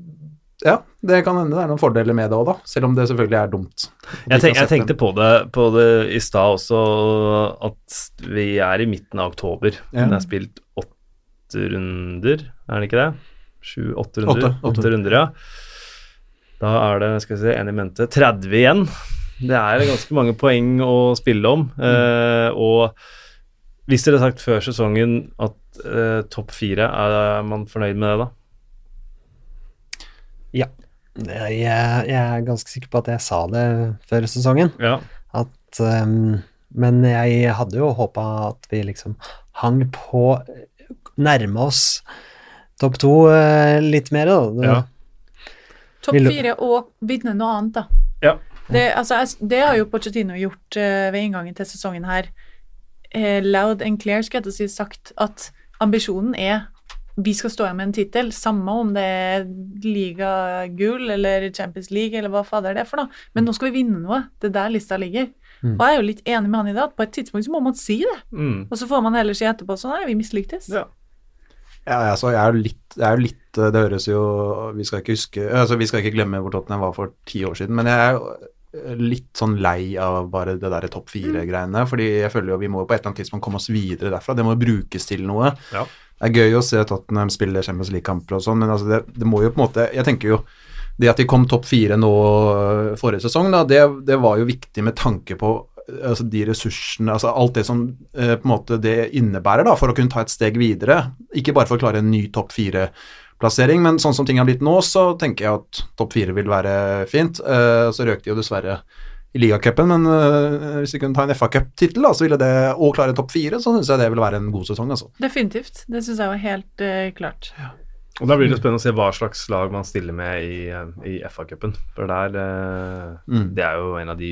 Ja, det kan hende det er noen fordeler med det òg, da. Selv om det selvfølgelig er dumt. Jeg, tenk, jeg tenkte på det, på det i stad også, at vi er i midten av oktober. Ja. Det er spilt åtte runder, er det ikke det? Sju-åtte runder? Åtte, runder, ja. Da er det skal vi se, en i mente, 30 igjen. Det er ganske mange poeng å spille om. Eh, og hvis dere har sagt før sesongen at eh, topp fire, er man fornøyd med det da? Jeg, jeg er ganske sikker på at jeg sa det før sesongen. Ja. At, um, men jeg hadde jo håpa at vi liksom hang på Nærme oss topp to eh, litt mer, da. Ja. Topp fire og vinne noe annet, da. Ja. Det, altså, det har jo Pochettino gjort uh, ved inngangen til sesongen her. Uh, loud and clear skal jeg til å si sagt at ambisjonen er vi skal stå igjen med en tittel, samme om det er ligagull eller Champions League eller hva fader det er for noe. Men nå skal vi vinne noe. Det er der lista ligger. Mm. Og jeg er jo litt enig med han i det, at på et tidspunkt så må man si det. Mm. Og så får man heller si etterpå sånn nei, vi mislyktes. Ja. Ja, altså, jeg er jo litt, litt eh, Det høres jo Vi skal ikke huske altså, Vi skal ikke glemme hvor Tottenham var for ti år siden, men jeg er eh, litt sånn lei av bare det der topp fire-greiene. Fordi jeg føler jo vi må jo på et eller annet tidspunkt komme oss videre derfra. Det må jo brukes til noe. Ja. Det er gøy å se Tottenham spille Champions League-kamper og sånn, men altså det, det må jo på en måte Jeg tenker jo det at de kom topp fire nå øh, forrige sesong, da, det, det var jo viktig med tanke på altså de ressursene, altså alt det som eh, på en måte det innebærer da, for å kunne ta et steg videre. Ikke bare for å klare en ny topp fire-plassering, men sånn som ting har blitt nå, så tenker jeg at topp fire vil være fint. Eh, så røk de jo dessverre i ligacupen, men eh, hvis de kunne ta en FA-cup-tittel så ville det, og klare topp fire, så syns jeg det ville være en god sesong. altså. Definitivt. Det syns jeg var helt eh, klart. Og Da blir det spennende å se hva slags lag man stiller med i, eh, i FA-cupen. For der Mm. Det er jo en av de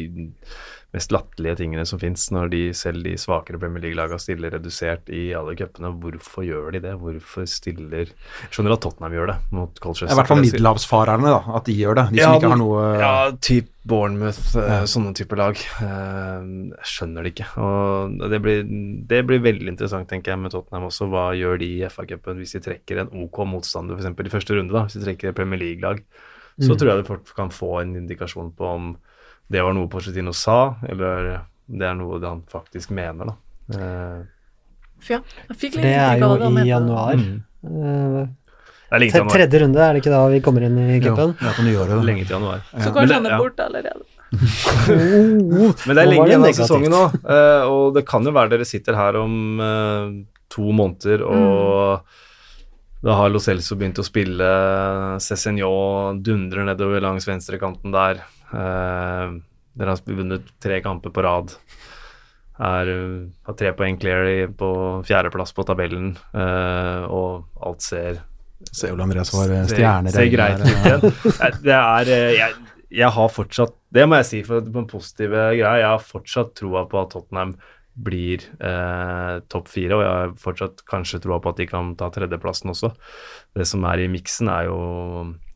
mest latterlige tingene som fins, når de selv de svakere Premier League-lagene stiller redusert i alle cupene. Hvorfor gjør de det? Hvorfor stiller Jeg skjønner at Tottenham gjør det mot Colchester. I hvert fall middelhavsfarerne, da, at de gjør det. De Ja, som ikke har noe Ja, typ Bournemouth, eh, Ja. sånne typer lag. Eh, Jeg skjønner det ikke. Og det blir, det blir veldig interessant, tenker jeg, med Tottenham også. Hva gjør de i FA-cupen hvis de trekker en OK motstander, f.eks. i første runde, da, hvis de trekker et Premier League-lag? Så Mm. tror jeg de fort kan få en indikasjon på om det var noe Porcetino sa, eller det er noe det han faktisk mener, da. Eh, ja, jeg fikk litt det er jo det i januar. mm. Eh, Det er lenge til januar. tredje runde, er det ikke da vi kommer inn i cupen? ja, på nyåret. da. Lenge til januar. Så kanskje han er ja. borte allerede. Men det er lenge det igjen av sesongen nå, eh, og det kan jo være dere sitter her om eh, to måneder og da har Lo Celso begynt å spille, Cézinho dundrer nedover langs venstrekanten der. Eh, dere har vunnet tre kamper på rad. Er, har tre poeng clear på fjerdeplass på tabellen, uh, og alt ser Ser Ole Andreas var eh, ser- Ser greit ut. Det er jeg, jeg har fortsatt Det må jeg si for på en positiv greie. Jeg har fortsatt troa på at Tottenham blir eh, topp fire, og jeg har fortsatt kanskje troa på at de kan ta tredjeplassen også. Det som er i miksen, er jo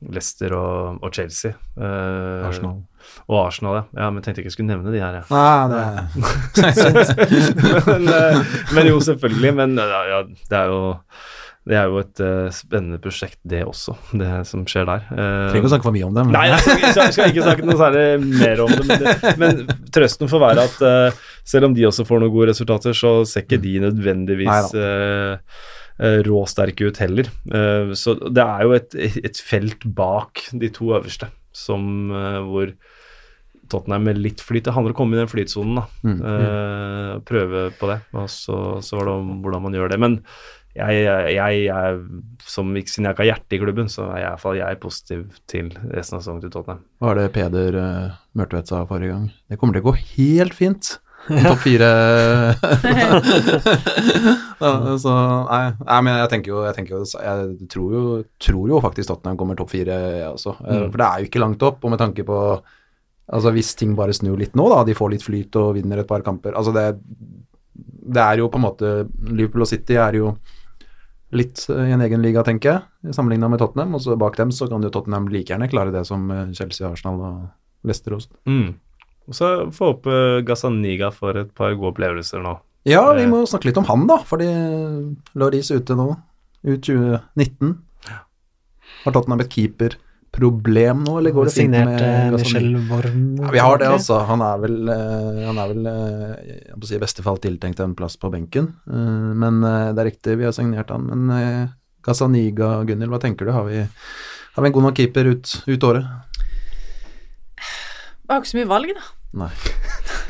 Leicester og, og Chelsea. Eh, Arsenal. Og Arsenal, ja. ja. Men jeg tenkte ikke jeg skulle nevne de her, jeg. Nei, det men, eh, men jo, selvfølgelig. Men ja, ja, det er jo det er jo et uh, spennende prosjekt, det også, det som skjer der. Uh, trenger ikke å snakke for mye om det. men- Nei, jeg skal, jeg skal- ikke snakke noe særlig mer om det, men, det, men trøsten får være at uh, selv om de også får noen gode resultater, så ser ikke de nødvendigvis uh, råsterke ut heller. Så det er jo et, et felt bak de to øverste som hvor Tottenham med litt flyt Det handler om å komme i den flytsonen, da. Mm. Eh, prøve på det, og så, så var det om hvordan man gjør det. Men jeg, jeg, jeg som ikke, siden jeg ikke har hjerte i klubben, så er jeg, i hvert fall jeg positiv til resten av sesongen til Tottenham. Hva er det Peder uh, Mørtvedt sa forrige gang? Det kommer til å gå helt fint. Topp fire Ja, Så nei, nei, men jeg tenker jo Jeg, tenker jo, jeg tror, jo, tror jo faktisk Tottenham kommer topp fire, jeg også. Eh, Mm. For det er jo ikke langt opp, og med tanke på Altså Hvis ting bare snur litt nå, da, de får litt flyt og vinner et par kamper Altså det, det er jo på en måte Liverpool og City er jo litt eh, i en egen liga, tenker jeg, sammenligna med Tottenham. Og så bak dem så kan jo Tottenham like gjerne klare det som eh, Chelsea, Arsenal og Leicester også. Mm. Og så får håpe Gazaniga får et par gode opplevelser nå. Ja, vi Eh. må snakke litt om han, da, fordi Loris ute nå, ut 2019. Har Tottenham et keeperproblem nå, eller går det fint med eh, Michel Worm. Ja, vi har det, altså. Han er vel, eh, han er vel eh, jeg må si i beste fall tiltenkt en plass på benken. Men det er riktig, vi har signert han. Men Gazaniga, Gunhild, hva tenker du? Har vi, har vi en god nok keeper ut, ut året? Vi har ikke så mye valg, da. Nei.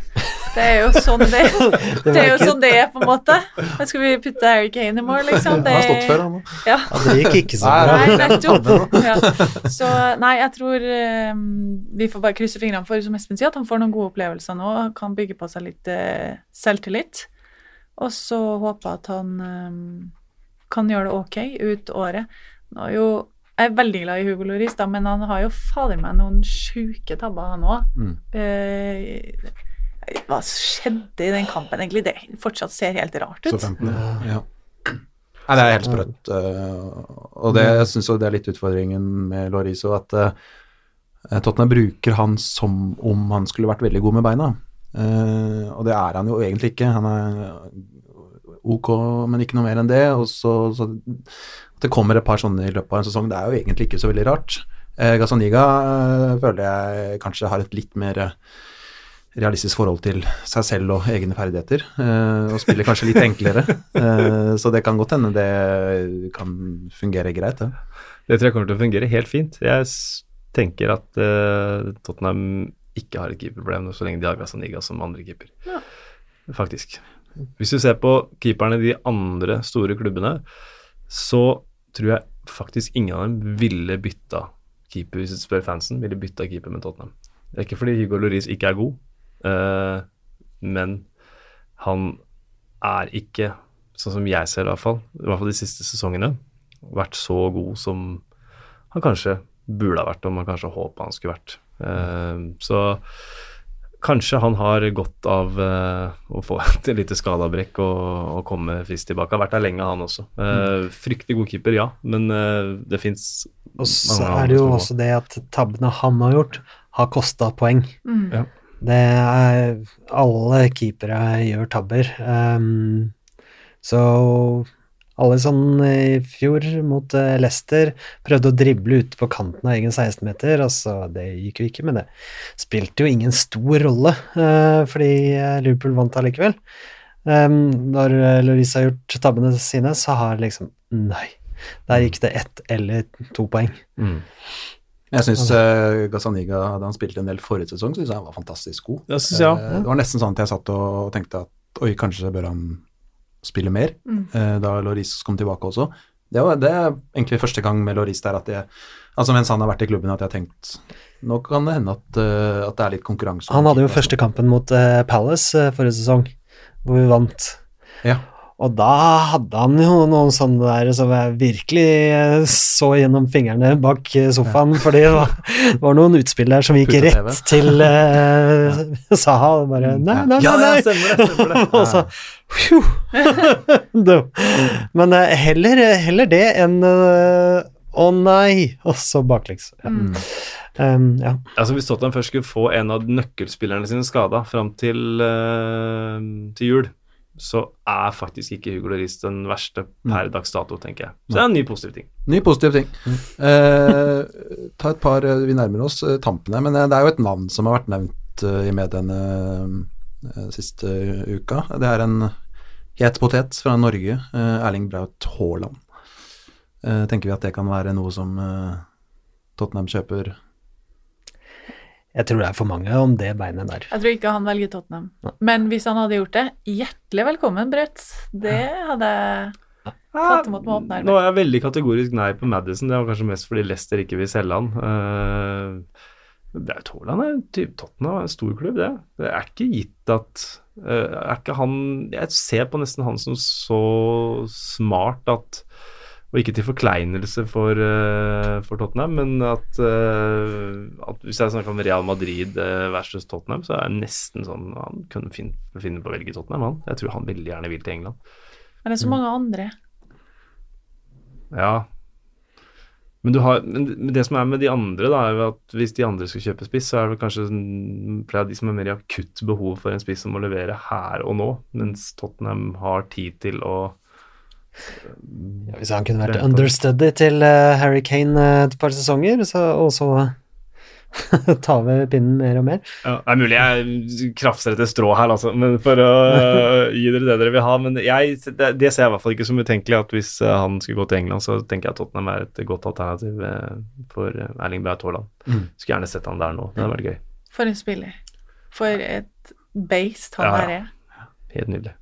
Det er jo sånn det, det er jo sånn det er, på en måte. Men skal vi putte Harry Kane i mål, liksom? Han har stått før, han òg. Ja. Ja, det gikk ikke så bra. Nei, nettopp. Ja. Så nei, jeg tror um, vi får bare krysse fingrene for, som Espen sier, at han får noen gode opplevelser nå, kan bygge på seg litt uh, selvtillit. Og så håper jeg at han um, kan gjøre det ok ut året. Nå er jo jeg er veldig glad i Hugo Loris, da, men han har jo fader meg noen sjuke tabber, han òg. Mm. Eh, hva skjedde i den kampen, egentlig? Det fortsatt ser helt rart Så ut. 15, ja. Nei, det er helt sprøtt. eh, og det, jeg syns det er litt utfordringen med Loriso, at eh, Tottenham bruker han som om han skulle vært veldig god med beina. Eh, og det er han jo egentlig ikke. Han er ok, men ikke noe mer enn det. Og så, så at det kommer et par sånne i løpet av en sesong, det er jo egentlig ikke så veldig rart. Gazaniga føler jeg kanskje har et litt mer realistisk forhold til seg selv og egne ferdigheter, eh, og spiller kanskje litt enklere. Eh, så det kan godt hende det kan fungere greit, det. Det tror jeg kommer til å fungere helt fint. Jeg tenker at eh, Tottenham ikke har et keeperproblem så lenge de har Gazaniga som andre keeper. Faktisk. Hvis du ser på keeperne i de andre store klubbene, så tror jeg faktisk ingen av dem ville bytta keeper, hvis du spør fansen, ville bytta keeper med Tottenham. Det er ikke fordi Hugo Lloris ikke er god, eh, men han er ikke, sånn som jeg ser det i hvert fall, i hvert fall de siste sesongene, vært så god som han kanskje burde ha vært, og man kanskje håpa han skulle vært. Uh, så kanskje han har godt av uh, å få et lite skadeavbrekk og, og komme friskt tilbake. Har vært der lenge, han også. Uh, fryktelig god keeper, ja, men uh, det fins Og så er det jo også det at tabbene han har gjort, har kosta poeng. Ja. Det er Alle keepere gjør tabber. Um, så Alison i fjor mot eh, Leicester prøvde å drible ute på kanten av egen 16-meter, altså det gikk jo ikke, men det spilte jo ingen stor rolle, eh, fordi eh, Liverpool vant allikevel. Um, når Louise har gjort tabbene sine, så har liksom Nei. Der gikk det ett eller to poeng. Mm. Jeg syns uh, Gazaniga, da han spilte en del forrige sesong, synes jeg han var fantastisk god. Det synes jeg også. Eh, det var nesten sånn at jeg satt og tenkte at oi, kanskje bør han spille mer, eh, da Loris kom tilbake også. Det, var, det er egentlig første gang med Loris der at jeg Altså mens han har vært i klubben at jeg har tenkt Nå kan det hende at, uh, at det er litt konkurranse. Han hadde jo første kampen mot eh, Palace eh, forrige sesong, hvor vi vant. Ja. Og da hadde han jo noen sånne der som jeg virkelig eh, så gjennom fingrene bak sofaen, sofaen, fordi det var, det var noen utspill der som gikk rett til uh, Saha. og Bare nei, nei, nei. Ja, ja, stemmer det. stemmer det. og så. Men uh, heller, heller det enn uh, å nei, og så baklengs. Ja. Um, ja. Altså Hvis Tottenham først skulle få en av nøkkelspillerne sine skada fram til, uh, til jul, så er faktisk ikke Hugo Loris den verste per dags dato, tenker jeg. Så det er en ny positiv ting. Ny positiv ting. Eh, ta et par eh, Vi nærmer oss eh, tampene, men eh, det er jo et navn som har vært nevnt i mediene siste uka. Det er en het potet fra Norge, Erling Braut Haaland. Eh, tenker vi at det kan være noe som Tottenham kjøper? Jeg tror det er for mange om det beinet der. Jeg tror ikke han velger Tottenham. Men hvis han hadde gjort det, hjertelig velkommen, Braut. Det hadde jeg tatt imot med åpne Nå er jeg veldig kategorisk nei på Madison. Det var kanskje mest fordi Leicester ikke vil selge han. Braut Haaland er en type Tottenham er en stor klubb, det. Det er ikke gitt at eh, Er ikke han Jeg ser på nesten han som så smart at og ikke til forkleinelse for, eh, for Tottenham, men at, eh, at hvis jeg snakker om Real Madrid eh, versus Tottenham, så er det nesten sånn Han kunne finne, finne på å velge Tottenham, han. Jeg tror han veldig gjerne vil til England. Men det er så mange andre. Ja. Men, du har, men det som er med de andre, da, er jo at hvis de andre skal kjøpe spiss, så er det kanskje sånn- flere av de som har mer i akutt behov for en spiss som må levere her og nå, mens Tottenham har tid til å Hvis han kunne vært understudy til eh, Harry Kane eh, et par sesonger, så, og så ta over pinnen mer og mer. ja, Det er mulig jeg krafser etter strå her, altså, men for å øh, gi dere det dere vil ha. Men jeg, det, det ser jeg i hvert fall ikke som utenkelig at hvis han skulle gå til England, så tenker jeg at Tottenham er et godt alternativ for Erling Braut Haaland. Skulle gjerne sett han der nå. Det hadde vært gøy. For en spiller. For et beist han Ja, her ja. er. Helt nydelig.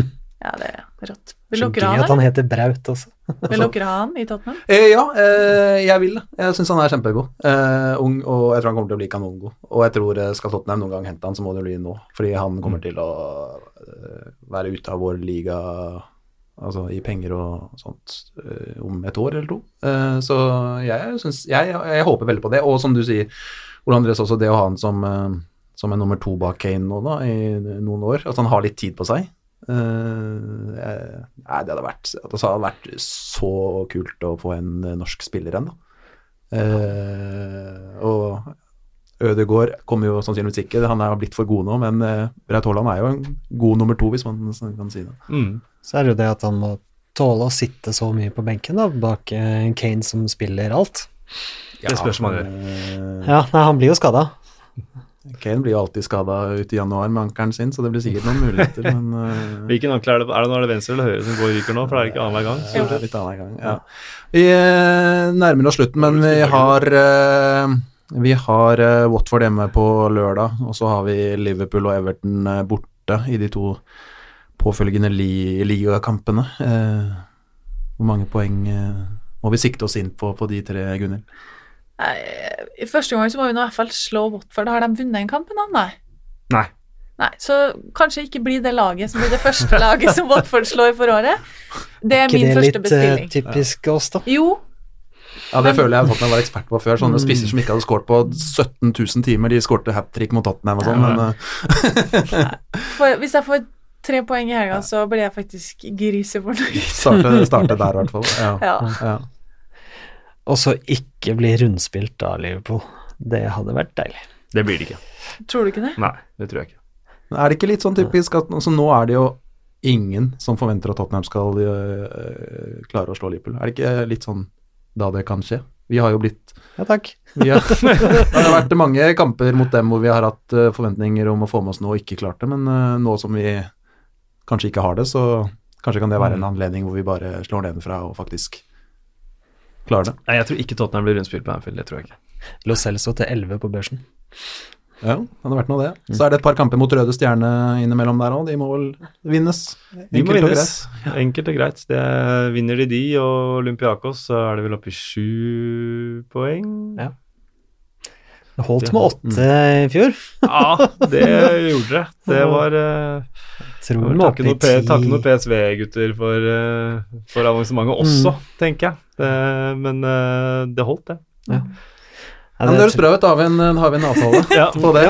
Ja, det er rått. Vil dere gøy ha at han heter Braut også. Vil dere ha han i Tottenham? Eh, ja, eh, jeg vil det. Jeg syns han er kjempegod. Eh, ung, og jeg tror han kommer til å bli kanongod. Og jeg tror eh, skal Tottenham noen gang hente han, så må det bli nå. Fordi han kommer til å eh, være ute av vår liga altså i penger og sånt eh, om et år eller to. Eh, så jeg, synes, jeg, jeg håper veldig på det. Og som du sier, Ole Andres, også det å ha han som, som en nummer to bak Kane nå da, i noen år. At han har litt tid på seg. Eh, jeg- nei, det hadde vært, det hadde vært så kult å få en norsk spiller igjen, da. Eh, og Ødegaard kommer jo sannsynligvis ikke, han er blitt for god nå, men uh, Braut Haaland er jo en god nummer to, hvis man kan si det. Mm. Så er det jo det at han må tåle å sitte så mye på benken da, bak Kane som spiller alt. Det spørs om han gjør. Ja, nei, han blir jo skada. Kane blir jo alltid skada ute i januar med ankelen sin, så det blir sikkert noen muligheter, men uh, Hvilken ankel er det? Er det nå er det venstre eller høyre som går ryker nå? For det er ikke annenhver gang. Så det er litt annen gang, ja. Vi eh, nærmer oss slutten, men vi har uh, Vi har Watford hjemme på lørdag, og så har vi Liverpool og Everton borte i de to påfølgende li ligakampene. Hvor mange poeng må vi sikte oss inn på på de tre, Gunhild? I første gang så må vi nå i hvert fall slå Watford. Har de vunnet en kamp ennå? Nei. Nei. Nei, Så kanskje ikke bli det laget som blir det første laget som Watford slår for året. Det er Ikke min det første litt det litt typisk oss, da? Jo, Ja, Det føler jeg Tottenham var ekspert på før. Sånne spisser som ikke hadde skåret på 17 000 timer, de skårte hat trick mot Tottenham og sånn, men eh, for, hvis jeg får tre poeng i helga, så blir jeg faktisk grisefornøyd. starte, starte der, i hvert fall. Ja. Ja. Ja. Og så ikke bli rundspilt av Liverpool. Det hadde vært deilig. Det blir det ikke. Tror du ikke det? Nei, det tror jeg ikke. Men Er det ikke litt sånn typisk at altså, nå er det jo ingen som forventer at Tottenham skal øh, klare å slå Liverpool? Er det ikke litt sånn da det kan skje? Vi har jo blitt Ja, takk. vi har, Det har vært mange kamper mot dem hvor vi har hatt øh, forventninger om å få med oss noe og ikke klart det, men øh, nå som vi kanskje ikke har det, så kanskje kan det være en anledning hvor vi bare slår nedenfra og faktisk klarer det. Nei, Jeg tror ikke Tottenham blir rundspilt på Anfield, det tror jeg ikke. Lo Celso til 11 på børsen. Ja, det hadde vært noe det. Så er det et par kamper mot Røde Stjerne innimellom der òg, de må vel vinnes? De må Enkelt og vinnes. Enkelt og greit. Det vinner de de, og Olympiakos så er det vel oppe i sju poeng. Ja. Det holdt med åtte i fjor. Ja, det gjorde det. Det var uh, Tror Takke noen, PSV-gutter for, eh, for avansementet også, tenker jeg. Det, men eh, det holdt, det. Ja, Ja, det høres bra ut. Da har vi en, har vi en avtale Ja. på det.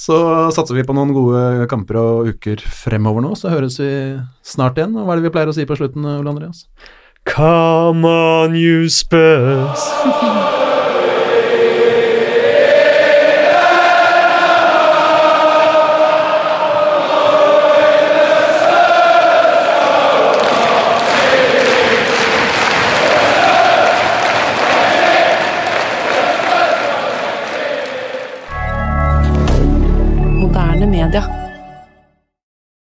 Så satser vi på noen gode kamper og uker fremover nå, så høres vi snart igjen. Og hva er det vi pleier å si på slutten, Ole Andreas? Come on, you Spurs.